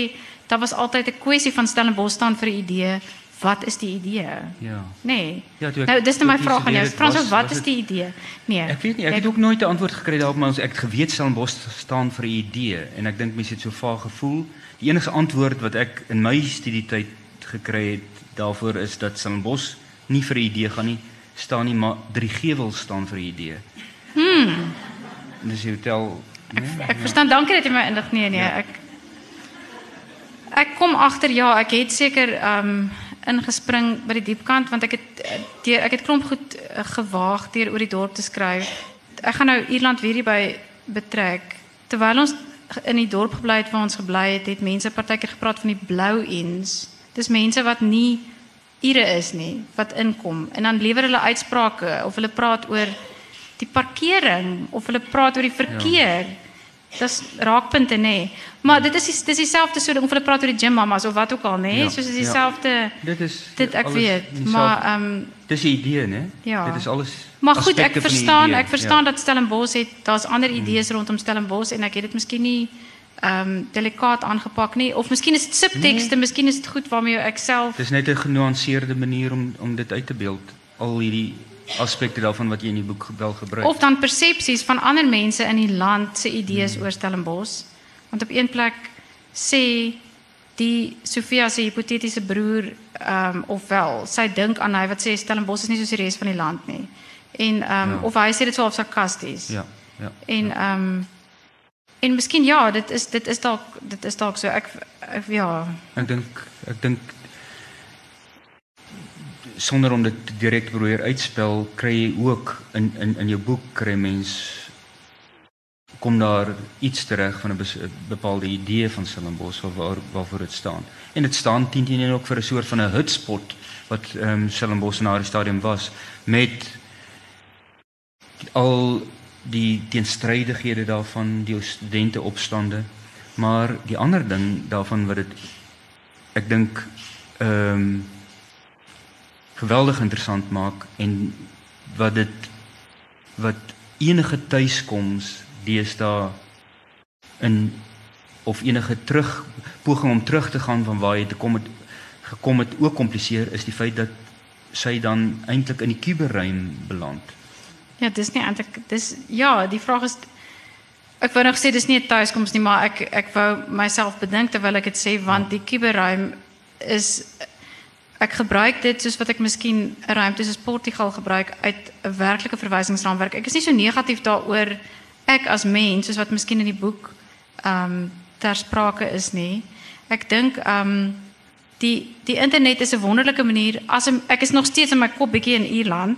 daar was altyd 'n kwessie van Stellenbosch staan vir 'n idee. Wat is die idee? Ja. Nee. Ja, ek- nou, dis nou my ek vraag aan jou. Frans, was- wat was is die idee? Nee. Ek weet nie, ek het ook nooit 'n antwoord gekry daarop, maar ons- ek het geweet Stellenbosch staan vir 'n idee en ek dink mense het so vaag gevoel. Die enigste antwoord wat ek in my studietyd gekry het daarvoor is dat Stellenbosch nie vir 'n idee gaan nie, staan nie, maar drie gewels staan vir 'n idee. Hmm. Dis die hotel, nee? Ek verstaan, dankie dat jy my indig. Nee, nee, Ja. ek Ek kom agter ja, ek het seker ehm ingespring by die diepkant want ek het eh, deur ek het klomp goed eh, gewaag deur oor die dorp te skryf. Ek gaan nou Ierland weer hierby betrek. Terwyl ons in die dorp gebly het waar ons gebly het, het mense partykeer gepraat van die blou eens. Dis mense wat nie Ire is nie wat inkom en dan lewer hulle uitsprake of hulle praat oor die parkering of hulle praat oor die verkeer. Ja. Dis raakpunte nê. Maar dit is dis dieselfde so of hulle praat oor die gym mamas of wat ook al nê. Ja, Ja, Soos is ja. dieselfde Dit is dit ek weet. dieselfde- Maar ehm um, dis 'n idee, né? Ja. Dit is alles maar goed, ek verstaan, ek verstaan ja. dat Stellenbosch het daar's ander idees rondom Stellenbosch en ek het dit miskien nie ehm um, delikaat aangepak nie of miskien is dit subtekste, nee. miskien is dit goed waarmee ek self Dis net 'n genuanceerde manier om om dit uit te beeld. Al hierdie aspekte daarvan wat jy in die boek wel gebruik. of dan persepsies van ander mense in die land se idees hmm. oor Stellenbosch. Want op een plek sê die Sofia se hipotetiese broer ehm um, ofwel sy dink aan hy wat sê Stellenbosch is nie soos die res van die land nie. En ehm um, ja. of hy sê dit so op sarkasties. Ja. Ja. En ehm um, en miskien ja, dit is dit is dalk dit is dalk so ek, ek ja. Ek dink ek dink sonder om dit direk probeer uitspel, kry jy ook in in in jou boek kry mens kom daar iets terug van 'n bepaalde idee van Stellenbosch of waar waarvoor dit staan. En dit staan teen teen ook vir 'n soort van 'n hotspot wat ehm um, Stellenbosch na die stadium was met al die teenstrydighede daarvan, die studente opstande, maar die ander ding daarvan wat dit ek dink ehm um, geweldig interessant maak en wat dit wat enige tuiskoms deesdae in of enige terug poging om terug te gaan van waar jy te kom het gekom het ook kompliseer is die feit dat sy dan eintlik in die kuberruim beland. Ja, dis nie eintlik dis ja, die vraag is ek wou nog sê dis nie 'n tuiskoms nie, maar ek ek wou myself bedink terwyl ek dit sê want die kuberruim is Ek gebruik dit soos wat ek miskien 'n ruimte soos Portugal gebruik uit 'n werklike verwysingsraamwerk. Ek is nie so negatief daaroor ek as mens soos wat miskien in die boek um, ter sprake is nie. Ek dink ehm die die internet is 'n wonderlike manier as ek is nog steeds in my kop bietjie in Ierland.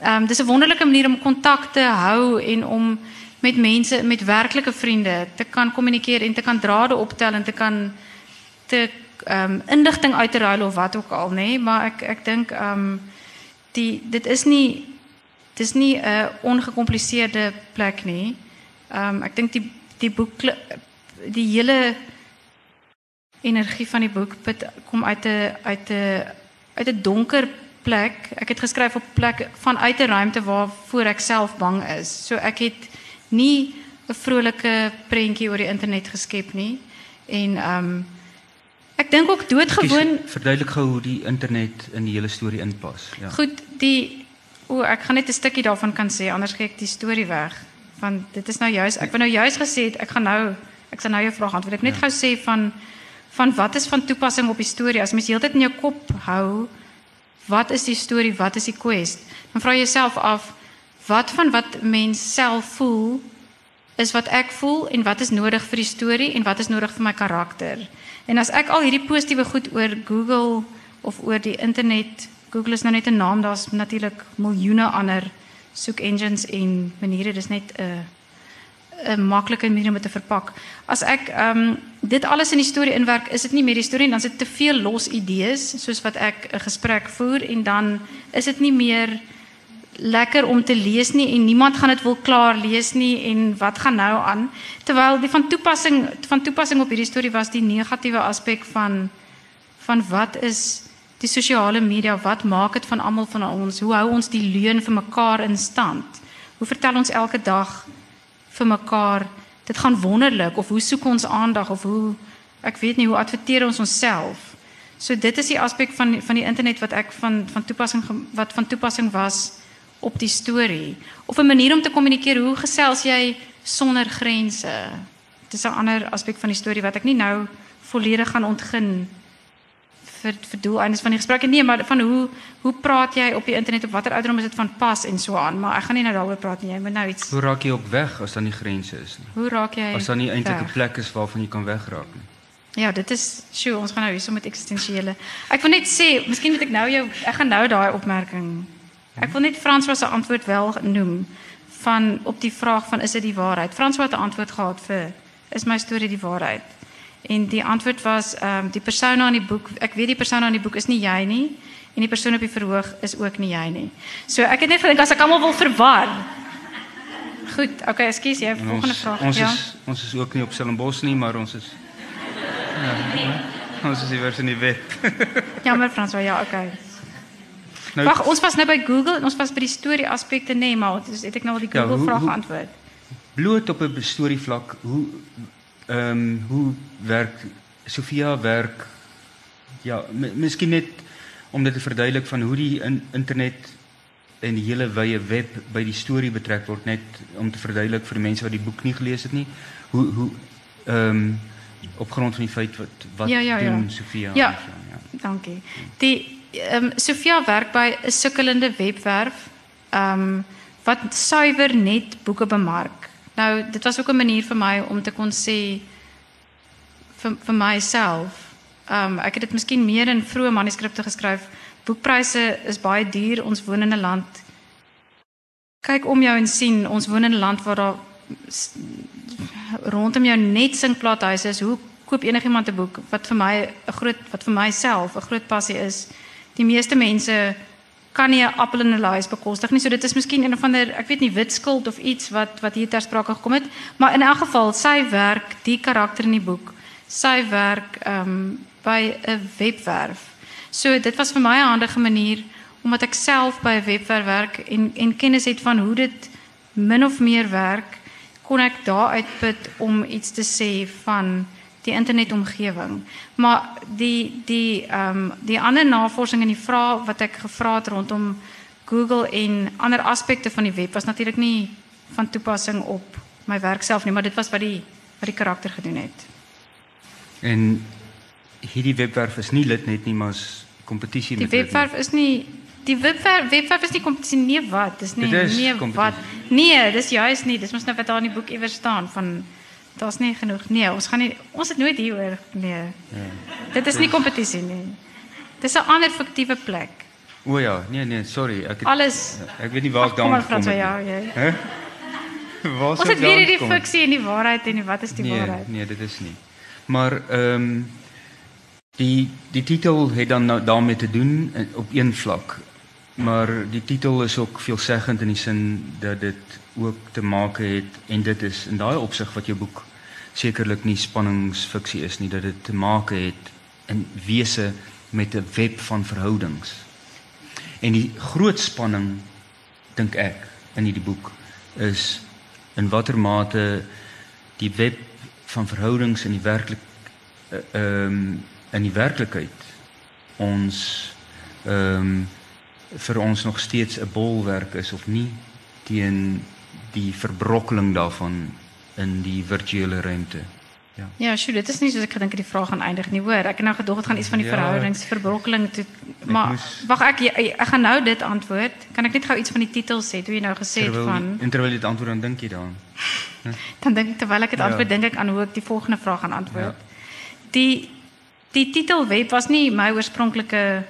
Ehm um, dis 'n manier om kontak te hou en om met mense met werklike vriende te kan kommunikeer en te kan drade optel en te kan te um, uit te ruil of wat ook al nee, maar ek ek dink ehm die dit is nie dis nie 'n ongekompliseerde plek nie. Ehm um, ek dink die die boek die hele energie van die boek put kom uit 'n uit 'n uit 'n donker plek. Ek het geskryf op plek vanuit 'n ruimte waar voor ek self bang is. So ek het nie 'n vrolike prentjie oor die internet geskep nie. En ehm Ek dink ook doodgewoon verduidelik gou hoe die internet in die hele storie inpas. Ja. Goed, die o, ek gaan net 'n stukkie daarvan kan sê anders gee ek die storie weg. Want dit is nou juis ek wou nou juis gesê het ek gaan nou ek sal nou jou vraag antwoord. Ek net ja. gou sê van van wat is van toepassing op die storie as mens heeltyd in jou kop hou wat is die storie, wat is die quest? Dan vra jy jouself af wat van wat mens self voel is wat ek voel en wat is nodig vir die storie en wat is nodig vir my karakter? En as ek al hierdie positiewe goed oor Google of oor die internet, Google is nou net 'n naam, daar's natuurlik miljoene ander soek engines en maniere, dis net 'n 'n maklike manier om dit te verpak. As ek ehm um, dit alles in die storie inwerk, is dit nie meer die storie nie, dan is dit te veel los idees soos wat ek 'n gesprek voer en dan is dit nie meer lekker om te lees nie en niemand gaan dit wil klaar lees nie en wat gaan nou aan? Terwyl die van toepassing van toepassing op hierdie storie was die negatiewe aspek van van wat is die sosiale media? Wat maak dit van almal van ons? Hoe hou ons die leuen vir mekaar in stand? Hoe vertel ons elke dag vir mekaar dit gaan wonderlik of hoe soek ons aandag? of hoe ek weet nie hoe adverteer ons onsself? So dit is die aspek van van die internet wat ek van van toepassing wat van toepassing was op die storie of 'n manier om te kommunikeer hoe gesels jy sonder grense. Dit is 'n ander aspek van die storie wat ek nie nou volledig gaan ontgin vir vir doeleindes van die gesprek nie, maar van hoe hoe praat jy op die internet op watter ouderdom is dit van pas en so aan, maar ek gaan nie nou daaroor praat nie. Jy moet nou iets Hoe raak jy op weg as daar nie grense is nie? Hoe raak jy As daar nie eintlik 'n plek is waarvan jy kan wegraak nie. Ja, dit is sjoe, ons gaan nou hierso met eksistensiële. Ek wil net sê, miskien moet ek nou jou ek gaan nou daai opmerking Ek wil net François se antwoord wel noem van op die vraag van is dit die waarheid. François het 'n antwoord gehad vir is my storie die waarheid? En die antwoord was ehm um, die persoon aan die boek, ek weet die persoon aan die boek is nie jy nie en die persoon op die verhoog is ook nie jy nie. So ek het net gedink as ek almal wil verwar. Goed, okay, ekskuus, jy volgende vraag. Ons ja? is ons is ook nie op Stellenbosch nie, maar ons is ja, ons is iewers in die wet. Jammer François, ja, okay. Nou, Wag, ons was nou by Google en ons was by die storie aspekte nê, nee, maar dis het ek nou al die Google ja, vraag geantwoord. Bloot op 'n storie vlak, hoe ehm um, hoe werk Sofia werk ja, miskien net om dit te verduidelik van hoe die in, internet en die hele wye web by die storie betrek word net om te verduidelik vir mense wat die boek nie gelees het nie. Hoe hoe ehm um, op grond van die feit wat wat Ja, ja, ja. doen Sofia? Ja. en so, ja. Dankie. Die ehm um, Sofia werk by 'n sukkelende webwerf ehm um, wat suiwer net boeke bemark. Nou, dit was ook 'n manier vir my om te kon sê vir vir myself. Ehm um, ek het dit miskien meer in vroeë manuskripte geskryf. Boekpryse is baie duur. Ons woon in 'n land kyk om jou en sien ons woon in 'n land waar daar rondom jou net sinkplaathuise is. Hoe koop enigiemand 'n boek wat vir my 'n groot wat vir myself 'n groot passie is? Die meeste mense kan nie 'n appel en 'n lys bekostig nie. So dit is miskien een of ander, ek weet nie, wit skuld of iets wat wat hier ter sprake gekom het, maar in elk geval sy werk, die karakter in die boek, sy werk ehm um, by 'n webwerf. So dit was vir my 'n handige manier omdat ek self by 'n webwerf werk en en kennis het van hoe dit min of meer werk, kon ek daar uitput om iets te sê van die internetomgewing. Maar die die ehm um, die ander navorsing en die vrae wat ek gevra het rondom Google en ander aspekte van die web was natuurlik nie van toepassing op my werk self nie, maar dit was wat die wat die karakter gedoen het. En hierdie webwerf is nie lid net nie, maar is kompetisie Die met lid nie. webwerf is nie die webwerf webwerf is nie kompetisie nee wat, dis nie Dit is nee wat. Nee, dis juis nie. Dis mos nou wat daar in die boek iewers staan van daar's nie genoeg. Nee, ons gaan nie ons het nooit hieroor nee. Ja. Dit is nie kompetisie nie. Dis 'n ander fiktiewe plek. O ja, nee nee, sorry, ek het, Alles ek weet nie waar ek Ag, kom daaraan maar Frans, gekom ja, het. jy. Hè? Waar Ons sou het weer hierdie het? fiksie en die waarheid en die wat is die nee, waarheid? Nee, dit is nie. Maar ehm die die titel het dan nou daarmee te doen in- op een vlak. Maar die titel is ook veelzeggend in die sin dat dit ook te maak het en dit is in daai opsig wat jou boek sekerlik nie spanningsfiksie is nie dat dit te maak het in wese met 'n web van verhoudings. En die groot spanning dink ek in hierdie boek is in watter mate die web van verhoudings in die werklik eh, ehm um, in die werklikheid ons ehm um, vir ons nog steeds 'n bolwerk is of nie teen die verbrokkeling daarvan in die virtuele ruimte. Ja. Ja, sjoe, dit is nie soos ek gedink het die vraag gaan eindig nie, hoor. Ek het nou gedog dit gaan iets van die Ja, verhoudingsverbrokkeling toe maar moes- wag ek ek, gaan nou dit antwoord. Kan ek net gou iets van die titel sê, toe jy nou gesê het van en terwyl jy dit antwoord dan dink jy daaraan. [LAUGHS] dan dink ek terwyl ek dit Ja. antwoord, dink ek aan hoe ek die volgende vraag gaan antwoord. Ja. Die die titel web was nie my oorspronklike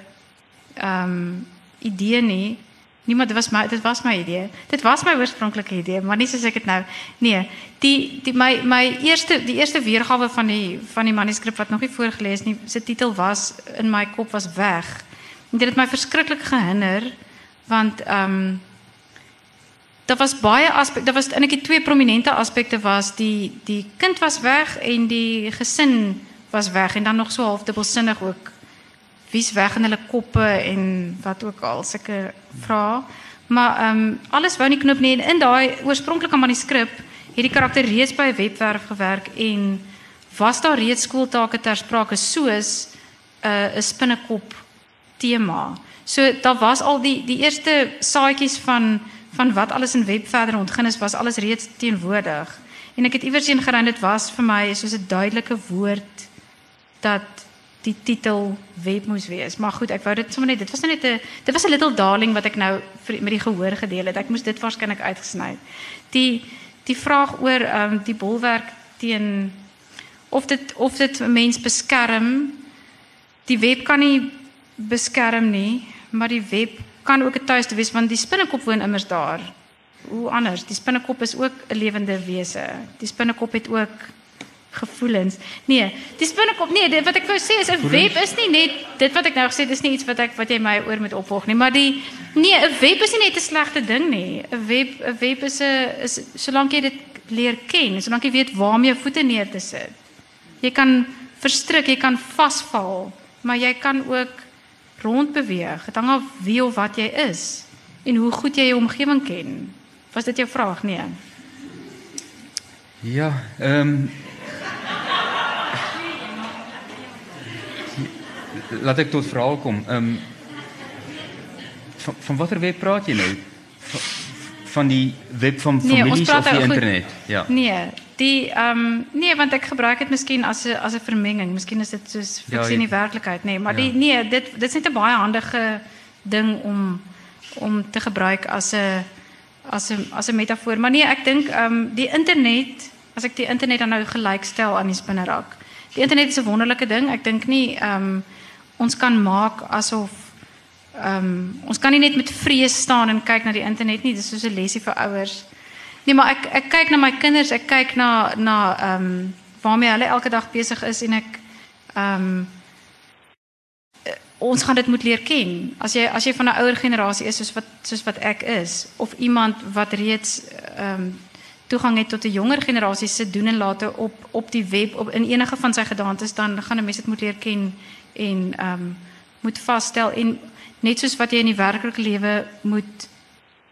ehm idee nie. Niemand dit was my dit was my idee. Dit was my oorspronklike idee, maar nie soos ek dit nou. Nee, die die my my eerste die eerste weergawe van die van die manuskrip wat nog nie voorgeles nie, se titel was in my kop was weg. En dit het my verskriklik gehinder want ehm um, Daar was baie aspekte, daar was eintlik twee prominente aspekte was die die kind was weg en die gesin was weg en dan nog so half dubbelsinnig ook wie's weg in hulle koppe en wat ook al sulke vrae. Maar ehm um, alles wou nie knop nie en in daai oorspronklike manuskrip het die karakter reeds by 'n webwerf gewerk en was daar reeds skooltake ter sprake soos 'n uh, 'n spinnekop tema. So daar was al die die eerste saadjies van van wat alles in web verder ontgin is was alles reeds teenwoordig. En ek het iewers heen gery dit was vir my soos 'n duidelike woord dat die titel web moes wees. Maar goed, ek wou dit sommer net dit was nou net 'n dit was 'n little darling wat ek nou vir, met die gehoor gedeel het. Ek moes dit waarskynlik uitgesny. Die die vraag oor ehm um, die bolwerk teen of dit of dit 'n mens beskerm. Die web kan nie beskerm nie, maar die web kan ook 'n tuiste wees want die spinnekop woon immers daar. Hoe anders? Die spinnekop is ook 'n lewende wese. Die spinnekop het ook gevoelens. Nee, die spinnekop, nee, dit wat ek wou sê is 'n web is nie net dit wat ek nou gesê het is nie iets wat ek wat jy my oor moet opvolg nie, maar die nee, 'n web is nie net 'n slegte ding nie. 'n Web 'n web is 'n is solank jy dit leer ken, solank jy weet waar om jou voete neer te sit. Jy kan verstrik, jy kan vasval, maar jy kan ook rondbeweeg. Dit hang af wie of wat jy is en hoe goed jy jou omgewing ken. Was dit jou vraag? Nee. Ja, ehm um, Laat ek tot verhaal kom. Ehm um, van, van watter web praat jy nou? Van, van die web van Nee, ons families praat of die nou goed. internet? Ja. Nee, Die ehm um, nee, want ek gebruik dit miskien as 'n as 'n vermenging. Miskien is dit soos fiksie Ja, in die jy- werklikheid, nee, maar Ja. die nee, dit dit is net 'n baie handige ding om om te gebruik as 'n as 'n as 'n metafoor. Maar nee, ek dink ehm um, die internet, as ek die internet dan nou gelykstel aan die spinnerak. Die internet is 'n wonderlike ding. Ek dink nie ehm um, ons kan maak asof ehm um, ons kan nie net met vrees staan en kyk na die internet nie. Dis soos 'n lesie vir ouers. Nee, maar ek ek kyk na my kinders, ek kyk na na ehm um, waarmee hulle elke dag besig is en ek ehm um, ons gaan dit moet leer ken. As jy as jy van 'n ouer generasie is soos wat soos wat ek is of iemand wat reeds ehm um, toegang het tot 'n jonger generasie se doen en late op op die web op in enige van sy gedagtes dan gaan 'n mens dit moet leer ken en ehm um, moet vasstel en net soos wat jy in die werklike lewe moet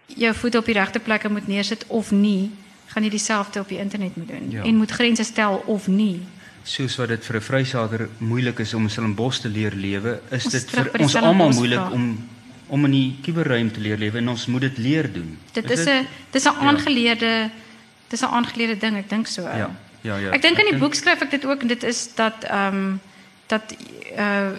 jou voet op die regte plekke moet neersit of nie, gaan jy dieselfde op die internet moet doen Ja. en moet grense stel of nie. Soos wat dit vir 'n vrysater moeilik is om in Stellenbosch te leer lewe, is Ons dit vir ons almal moeilik vraag. om om in die kuberruim te leer lewe en ons moet dit leer doen. Dit is 'n dis 'n aangeleerde dis 'n aangeleerde ding, ek dink so. ja, ja, ja. Ek dink in die boek skryf ek dit ook en dit is dat ehm um, dat uh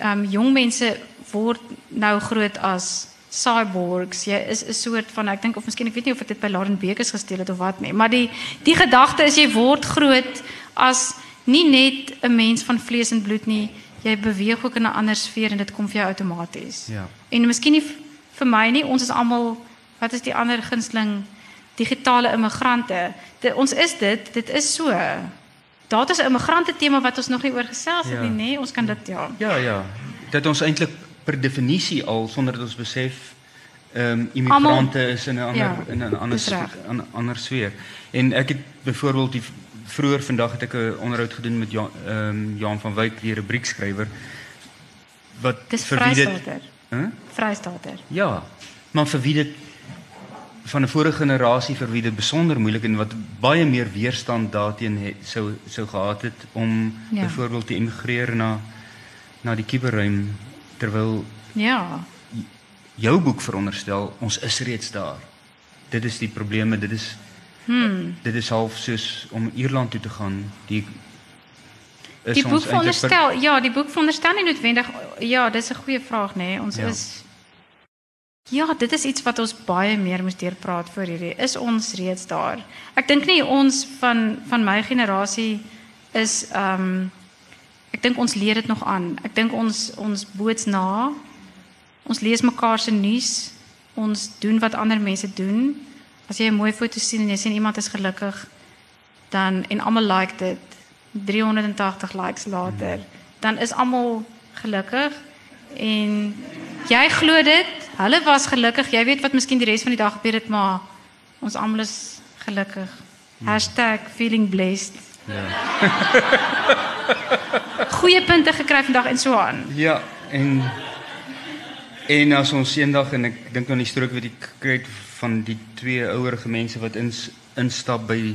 um, jong mense word nou groot as cyborgs. Jy is 'n soort van ek dink of miskien ek weet nie of ek dit by Lauren Bekes gesteel het of wat nie, maar die die gedagte is jy word groot as nie net 'n mens van vlees en bloed nie. Jy beweeg ook in 'n ander sfeer en dit kom vir jou outomaties. Ja. En miskien nie vir my nie, ons is almal wat is die ander gunsteling digitale immigrante. Dit, ons is dit, dit is so. Daar is 'n immigrante tema wat ons nog nie oor gesels het Ja. nie, nê? Ons kan dit ja. Ja, ja. Dat ons eintlik per definisie al sonder dat ons besef ehm um, immigrante is in 'n ander Ja, in 'n ander sfe- 'n ander sfeer. En ek het byvoorbeeld die vroeër vandag het ek 'n onderhoud gedoen met Jan ehm um, Jan van Wyk, die rubriekskrywer wat Dis vir wie dit Vrystater. Hæ? Vrystater. Ja, maar vir wie dit van 'n vorige generasie vir wie dit besonder moeilik en wat baie meer weerstand daarteen het, sou sou gehad het om Ja. byvoorbeeld te immigreer na na die kuberruim terwyl Ja. jou boek veronderstel ons is reeds daar. Dit is die probleme, dit is Hmm. dit is half soos om Ierland toe te gaan. Die is Die ons boek veronderstel, ja, die boek veronderstel nie noodwendig ja, dis 'n goeie vraag, nê? Nee. Ons Ja. is Ja, dit is iets wat ons baie meer moes deurpraat voor hierdie. Is ons reeds daar? Ek dink nie ons van van my generasie is ehm um, ek dink ons leer dit nog aan. Ek dink ons ons boots na. Ons lees mekaar se nuus. Ons doen wat ander mense doen. As jy 'n mooi foto sien en jy sien iemand is gelukkig, dan en almal like dit 380 likes later, dan is almal gelukkig en jy glo dit. Hulle was gelukkig. Jy weet wat miskien die res van die dag gebeur het, maar ons almal is gelukkig. #feeling blessed. Ja. [LAUGHS] Goeie punte gekry vandag en so aan. Ja, en en as ons eendag en ek dink aan die strook wat ek het van die twee ouerige mense wat ins, instap by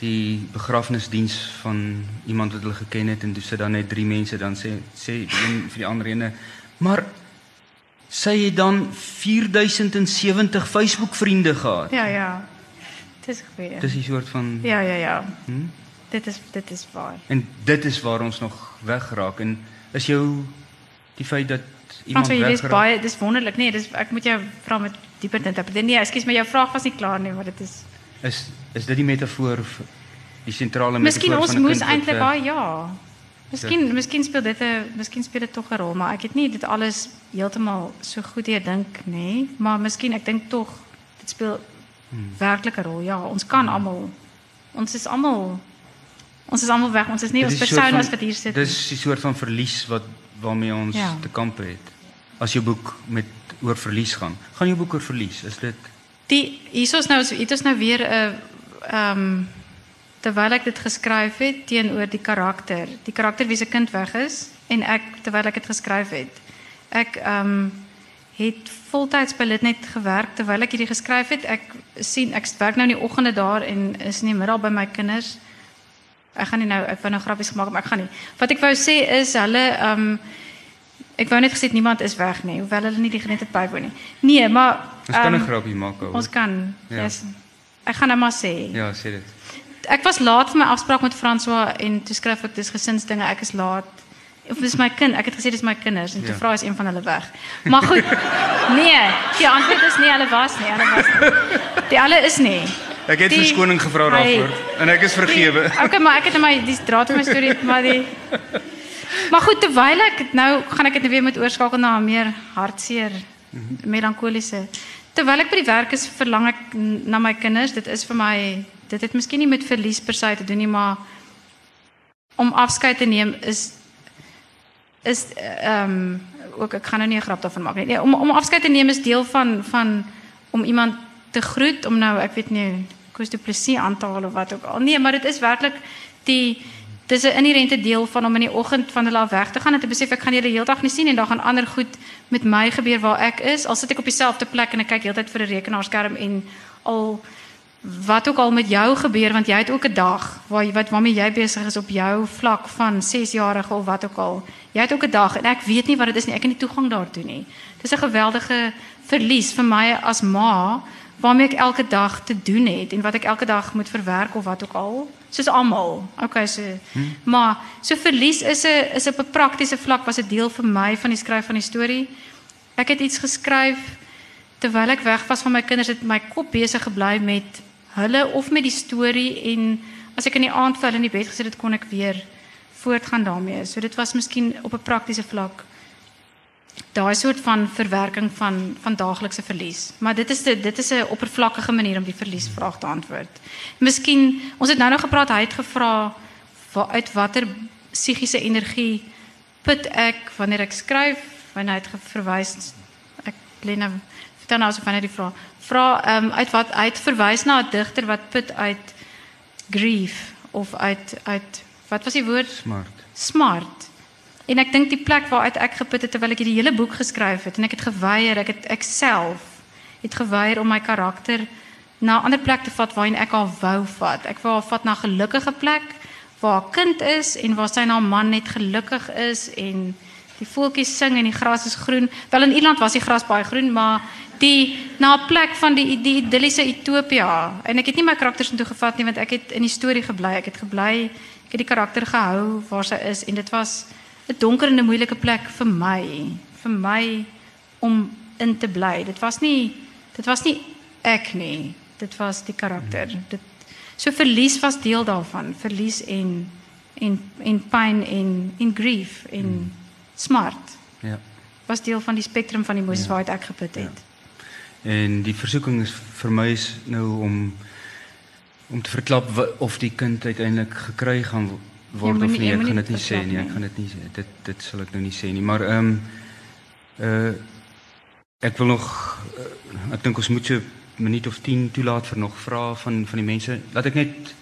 die begrafnisdiens van iemand wat hulle geken het en toe sit dan net drie mense dan sê sê een vir die ander ene maar sy het dan 4070 Facebook vriende gehad. Ja, ja. Dis goeie. Dis 'n soort van Ja, ja, ja. hm? Dit is dit is waar. en dit is waar ons nog wegraak en is jou die feit dat iemand Frans, jy is wegraak baie dis wonderlik, nee, dis ek moet jou vra met dieper te interpreteer. Nee, ekskuus, maar jou vraag was nie klaar nie, maar dit is Is is dit die metafoor die sentrale Miskien metafoor ons van 'n moes kind wat, eintlik eh, baie ja. Miskien miskien speel dit 'n miskien speel dit tog 'n rol, maar ek het nie dit alles heeltemal so goed dink nê, maar miskien ek dink tog dit speel Hmm. werklik 'n rol. Ja, ons kan almal ons is almal ons is almal weg. Ons is nie ons is 'n personas wat hier sit. nie. Dis die soort van verlies wat waarmee ons Ja. te kampe het. As jou boek met oor verlies gaan. Gaan jou boek oor verlies? Is dit Die hierso's nou dit is nou weer 'n ehm terwyl ek dit geskryf het teenoor die karakter. Die karakter wie se kind weg is en ek terwyl ek dit geskryf het. Ek ehm het voltyds by Litnet gewerk terwyl ek hierdie geskryf het. Ek sien ek werk nou in die oggende daar en is in die middag by my kinders. Ek gaan nie nou ek wou nou grappies gemaak maar ek gaan nie. Wat ek wou sê is hulle ehm ek wou net gesê het niemand is weg nie, hoewel hulle nie die geleentheid bywoon nie. Nee, maar Ons kan 'n ehm, grappie maak oor. Ons kan. Ja. Ja. Yes. Ek gaan nou maar sê. Ja, sê dit. Ek was laat vir my afspraak met François en toe skryf ek dis gesinsdinge, ek is laat. Of dis my kind, ek het gesê dis my kinders en toe Ja. vra is een van hulle weg. Maar goed. [LAUGHS] Nee, die antwoord is nee, hulle was nie, hulle was nie. Die alle is nie. Ek het Die- verskoning gevra daarvoor en ek is vergewe. Die, [LAUGHS] okay, maar ek het net my die draad van my storie maar die Maar goed, terwyl ek nou gaan ek dit nou weer met oorskakel na 'n meer hartseer melankoliese. Terwyl ek by die werk is, verlang ek na my kinders. Dit is vir my dit het miskien nie met verlies per se te doen nie, maar om afskeid te neem is is ehm um, ook ek gaan nou nie 'n grap daarvan maak nie. Nee, om om afskeid te neem is deel van van om iemand te groet om nou ek weet nie Koos Du Plessis aan te haal of wat ook al. Nee, maar dit is werklik die dis 'n inherente deel van om in die oggend van hulle af weg te gaan en te besef ek gaan julle heeldag nie sien en dan gaan ander goed met my gebeur waar ek is. Al sit ek op dieselfde plek en ek kyk heeltyd vir 'n rekenaarskerm en al wat ook al met jou gebeur want jy het ook 'n dag waar jy wat waarmee jy besig is op jou vlak van 6 jarige of wat ook al. Jy het ook 'n dag en ek weet nie wat dit is nie. Ek het nie toegang daartoe nie. Dis 'n geweldige verlies vir my as ma waarmee ek elke dag te doen het en wat ek elke dag moet verwerk of wat ook al. Soos almal. Okay, so hmm. maar so verlies is 'n is op 'n praktiese vlak was 'n deel vir my van die skryf van die storie. Ek het iets geskryf terwyl ek weg was van my kinders het my kop besig gebly met hulle of met die storie en as ek in die aand vir hulle in die bed gesit het kon ek weer voortgaan daarmee. So dit was miskien op 'n praktiese vlak daai soort van verwerking van van daaglikse verlies. Maar dit is de, dit is 'n oppervlakkige manier om die verliesvraag te antwoord. Miskien ons het nou nog gepraat, hy het gevra waar uit watter psigiese energie put ek wanneer ek skryf, wanneer hy het verwys ek lê nou vertel nou asof hy net die vraag vra ehm um, uit wat het verwys na 'n digter wat put uit grief of uit uit wat was die woord Smart. smart. En ek dink die plek waaruit ek geput het terwyl ek hierdie hele boek geskryf het en ek het geweier, ek het ek self het geweier om my karakter na 'n ander plek te vat waarheen ek haar wou vat. Ek wou haar vat na 'n gelukkige plek waar haar kind is en waar sy en haar man net gelukkig is en die voeltjies sing en die gras is groen. Wel in Ierland was die gras baie groen, maar die na 'n plek van die die idilliese utopia. En ek het nie my karakters intoe gevat nie want ek het in die storie gebly. Ek het gebly, ek het die karakter gehou waar sy is en dit was 'n donker en 'n moeilike plek vir my, vir my om in te bly. Dit was nie dit was nie ek nie. Dit was die karakter. Dit so verlies was deel daarvan, verlies en en en pyn en en grief en smart Ja. was deel van die spektrum van emosies ja. waaruit ek geput het. En die versoeking is vir my is nou om om te verklap of die kind uiteindelik gekry gaan wo- word moet of nie- nie. Ek gaan nie dit nie sê nie. Ek nie. gaan dit nie sê. Dit dit sal ek nou nie sê nie, maar ehm um, uh ek wil nog uh, ek dink ons moet so 'n minuut of 10 toelaat vir nog vrae van van die mense. Laat ek net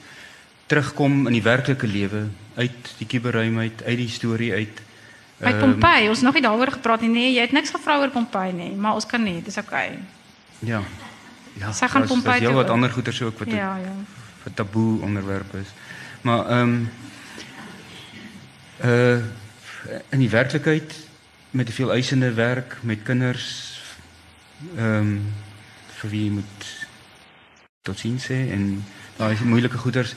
terugkom in die werklike lewe uit die kuberruim uit, uit die storie uit. By Ehm, Pompeii, ons het nog nie daaroor gepraat nie. Nee, jy het niks gevra oor Pompeii nie, maar ons kan nie, dis oukei. Ja. Ja. Sy gaan Pompeii heel toe wat ook. ander goeters ook wat Ja, ja. wat taboe onderwerp is. Maar ehm um, uh in die werklikheid met te veel eisende werk met kinders ehm um, vir wie jy moet tot sien sê en daai moeilike goeters.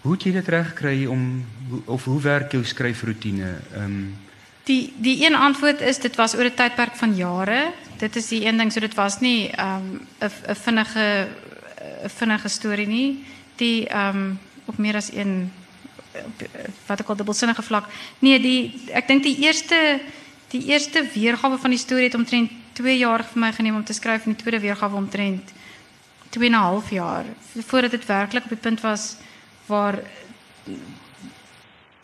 Hoe het jy dit reg gekry om of hoe werk jou skryfroetine? Ehm um, Die die een antwoord is dit was oor 'n tydperk van jare. Dit is die een ding so dit was nie ehm, 'n um, 'n vinnige 'n vinnige storie nie. Die ehm op meer as een wat ek al dubbelsinnige vlak. Nee, die ek dink die eerste die eerste weergawe van die storie het omtrent 2 jaar vir my geneem om te skryf en die tweede weergawe omtrent 2 en half jaar voordat dit werklik op die punt was waar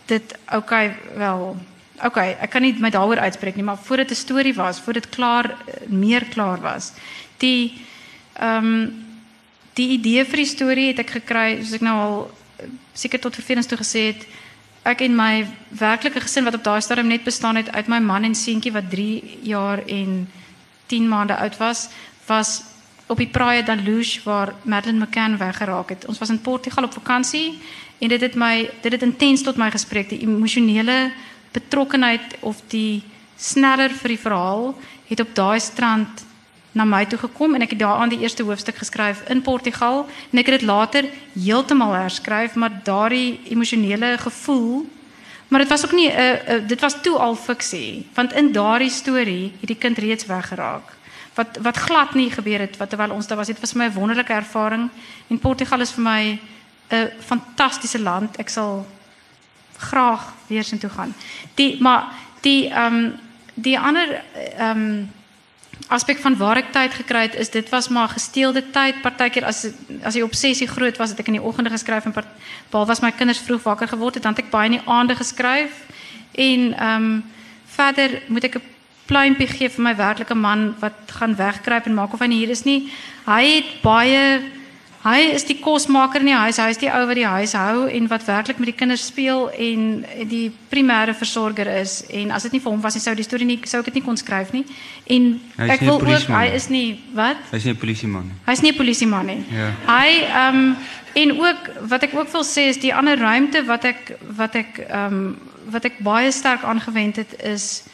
dit okay wel okay ek kan nie my daaroor uitspreek nie maar voordat 'n storie was voordat dit klaar eh, meer klaar was die ehm um, die idee vir die storie het ek gekry soos ek nou al eh, seker tot vervelings toe gesê het ek en my werklike gesin wat op daai stadium net bestaan het uit my man en seentjie wat 3 jaar en 10 maande oud was was op die Praia da Luz waar Madeleine McCann weggeraak het. Ons was in Portugal op vakansie en dit het my dit het intens tot my gespreek die emosionele betrokkenheid of die sneller vir die verhaal het op daai strand na my toe gekom en ek het daaraan die eerste hoofstuk geskryf in Portugal en ek het dit later heeltemal herskryf, maar daardie emosionele gevoel Maar dit was ook nie 'n uh, uh, dit was toe al fiksie, want in daardie storie het die kind reeds weggeraak. Wat wat glad nie gebeur het wat terwyl ons daar was, dit was vir my 'n wonderlike ervaring en Portugal is vir my 'n fantastiese land. Ek sal graag weer sin toe gaan. Die maar die ehm um, die ander ehm um, aspek van waar ek tyd gekry het is dit was maar gesteelde tyd. Partykeer as as die obsessie groot was het ek in die oggende geskryf en behalwe was my kinders vroeg wakker geword het dan het ek baie in die aande geskryf. En ehm um, verder moet ek 'n pluimpie gee vir my werklike man wat gaan wegkruip en maak of hy nie hier is nie. Hy het baie Hy is die kosmaker in die huis. Hy is die ou wat die huis hou en wat werklik met die kinders speel en die primêre versorger is. En as dit nie vir hom was nie, sou die storie nie sou ek dit nie kon skryf nie. En ek wil ook hy is nie wat? Hy is nie 'n polisieman nie. Hy is nie 'n polisieman nie. Ja. Hy ehm um, en ook wat ek ook wil sê is die ander ruimte wat ek wat ek ehm um, wat ek baie sterk aangewend het is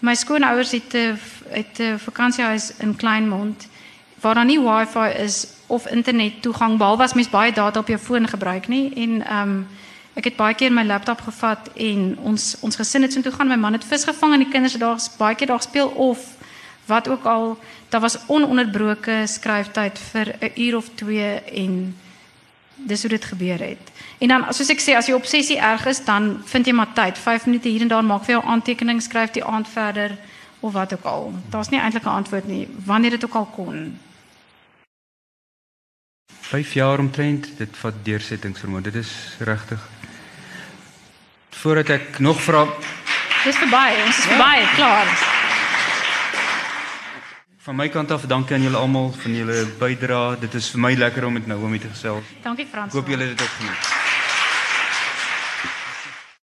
my skoonouers het 'n het 'n vakansiehuis in Kleinmond waar daar nie wifi is of internet toegang behalwe as mens baie data op jou foon gebruik nie en ehm um, ek het baie keer my laptop gevat en ons ons gesin het gaan my man het vis gevang en die kinders het daar baie keer daar speel of wat ook al daar was ononderbroke skryftyd vir 'n uur of 2 en dis hoe dit gebeur het. En dan soos ek sê as jy obsessie erg is dan vind jy maar tyd 5 minute hier en daar maak vir jou aantekening skryf die aand verder of wat ook al. Daar's nie eintlik 'n antwoord nie wanneer dit ook al kon. 5 jaar omtrent dit vat deursettingsvermoë dit is regtig voordat ek nog vra dis verby ons is verby ja. klaar. Van my kant af dankie aan julle almal van julle bydrae. Dit is vir my lekker om met Naomi te gesels. Dankie Frans. Hoop julle het dit ook geniet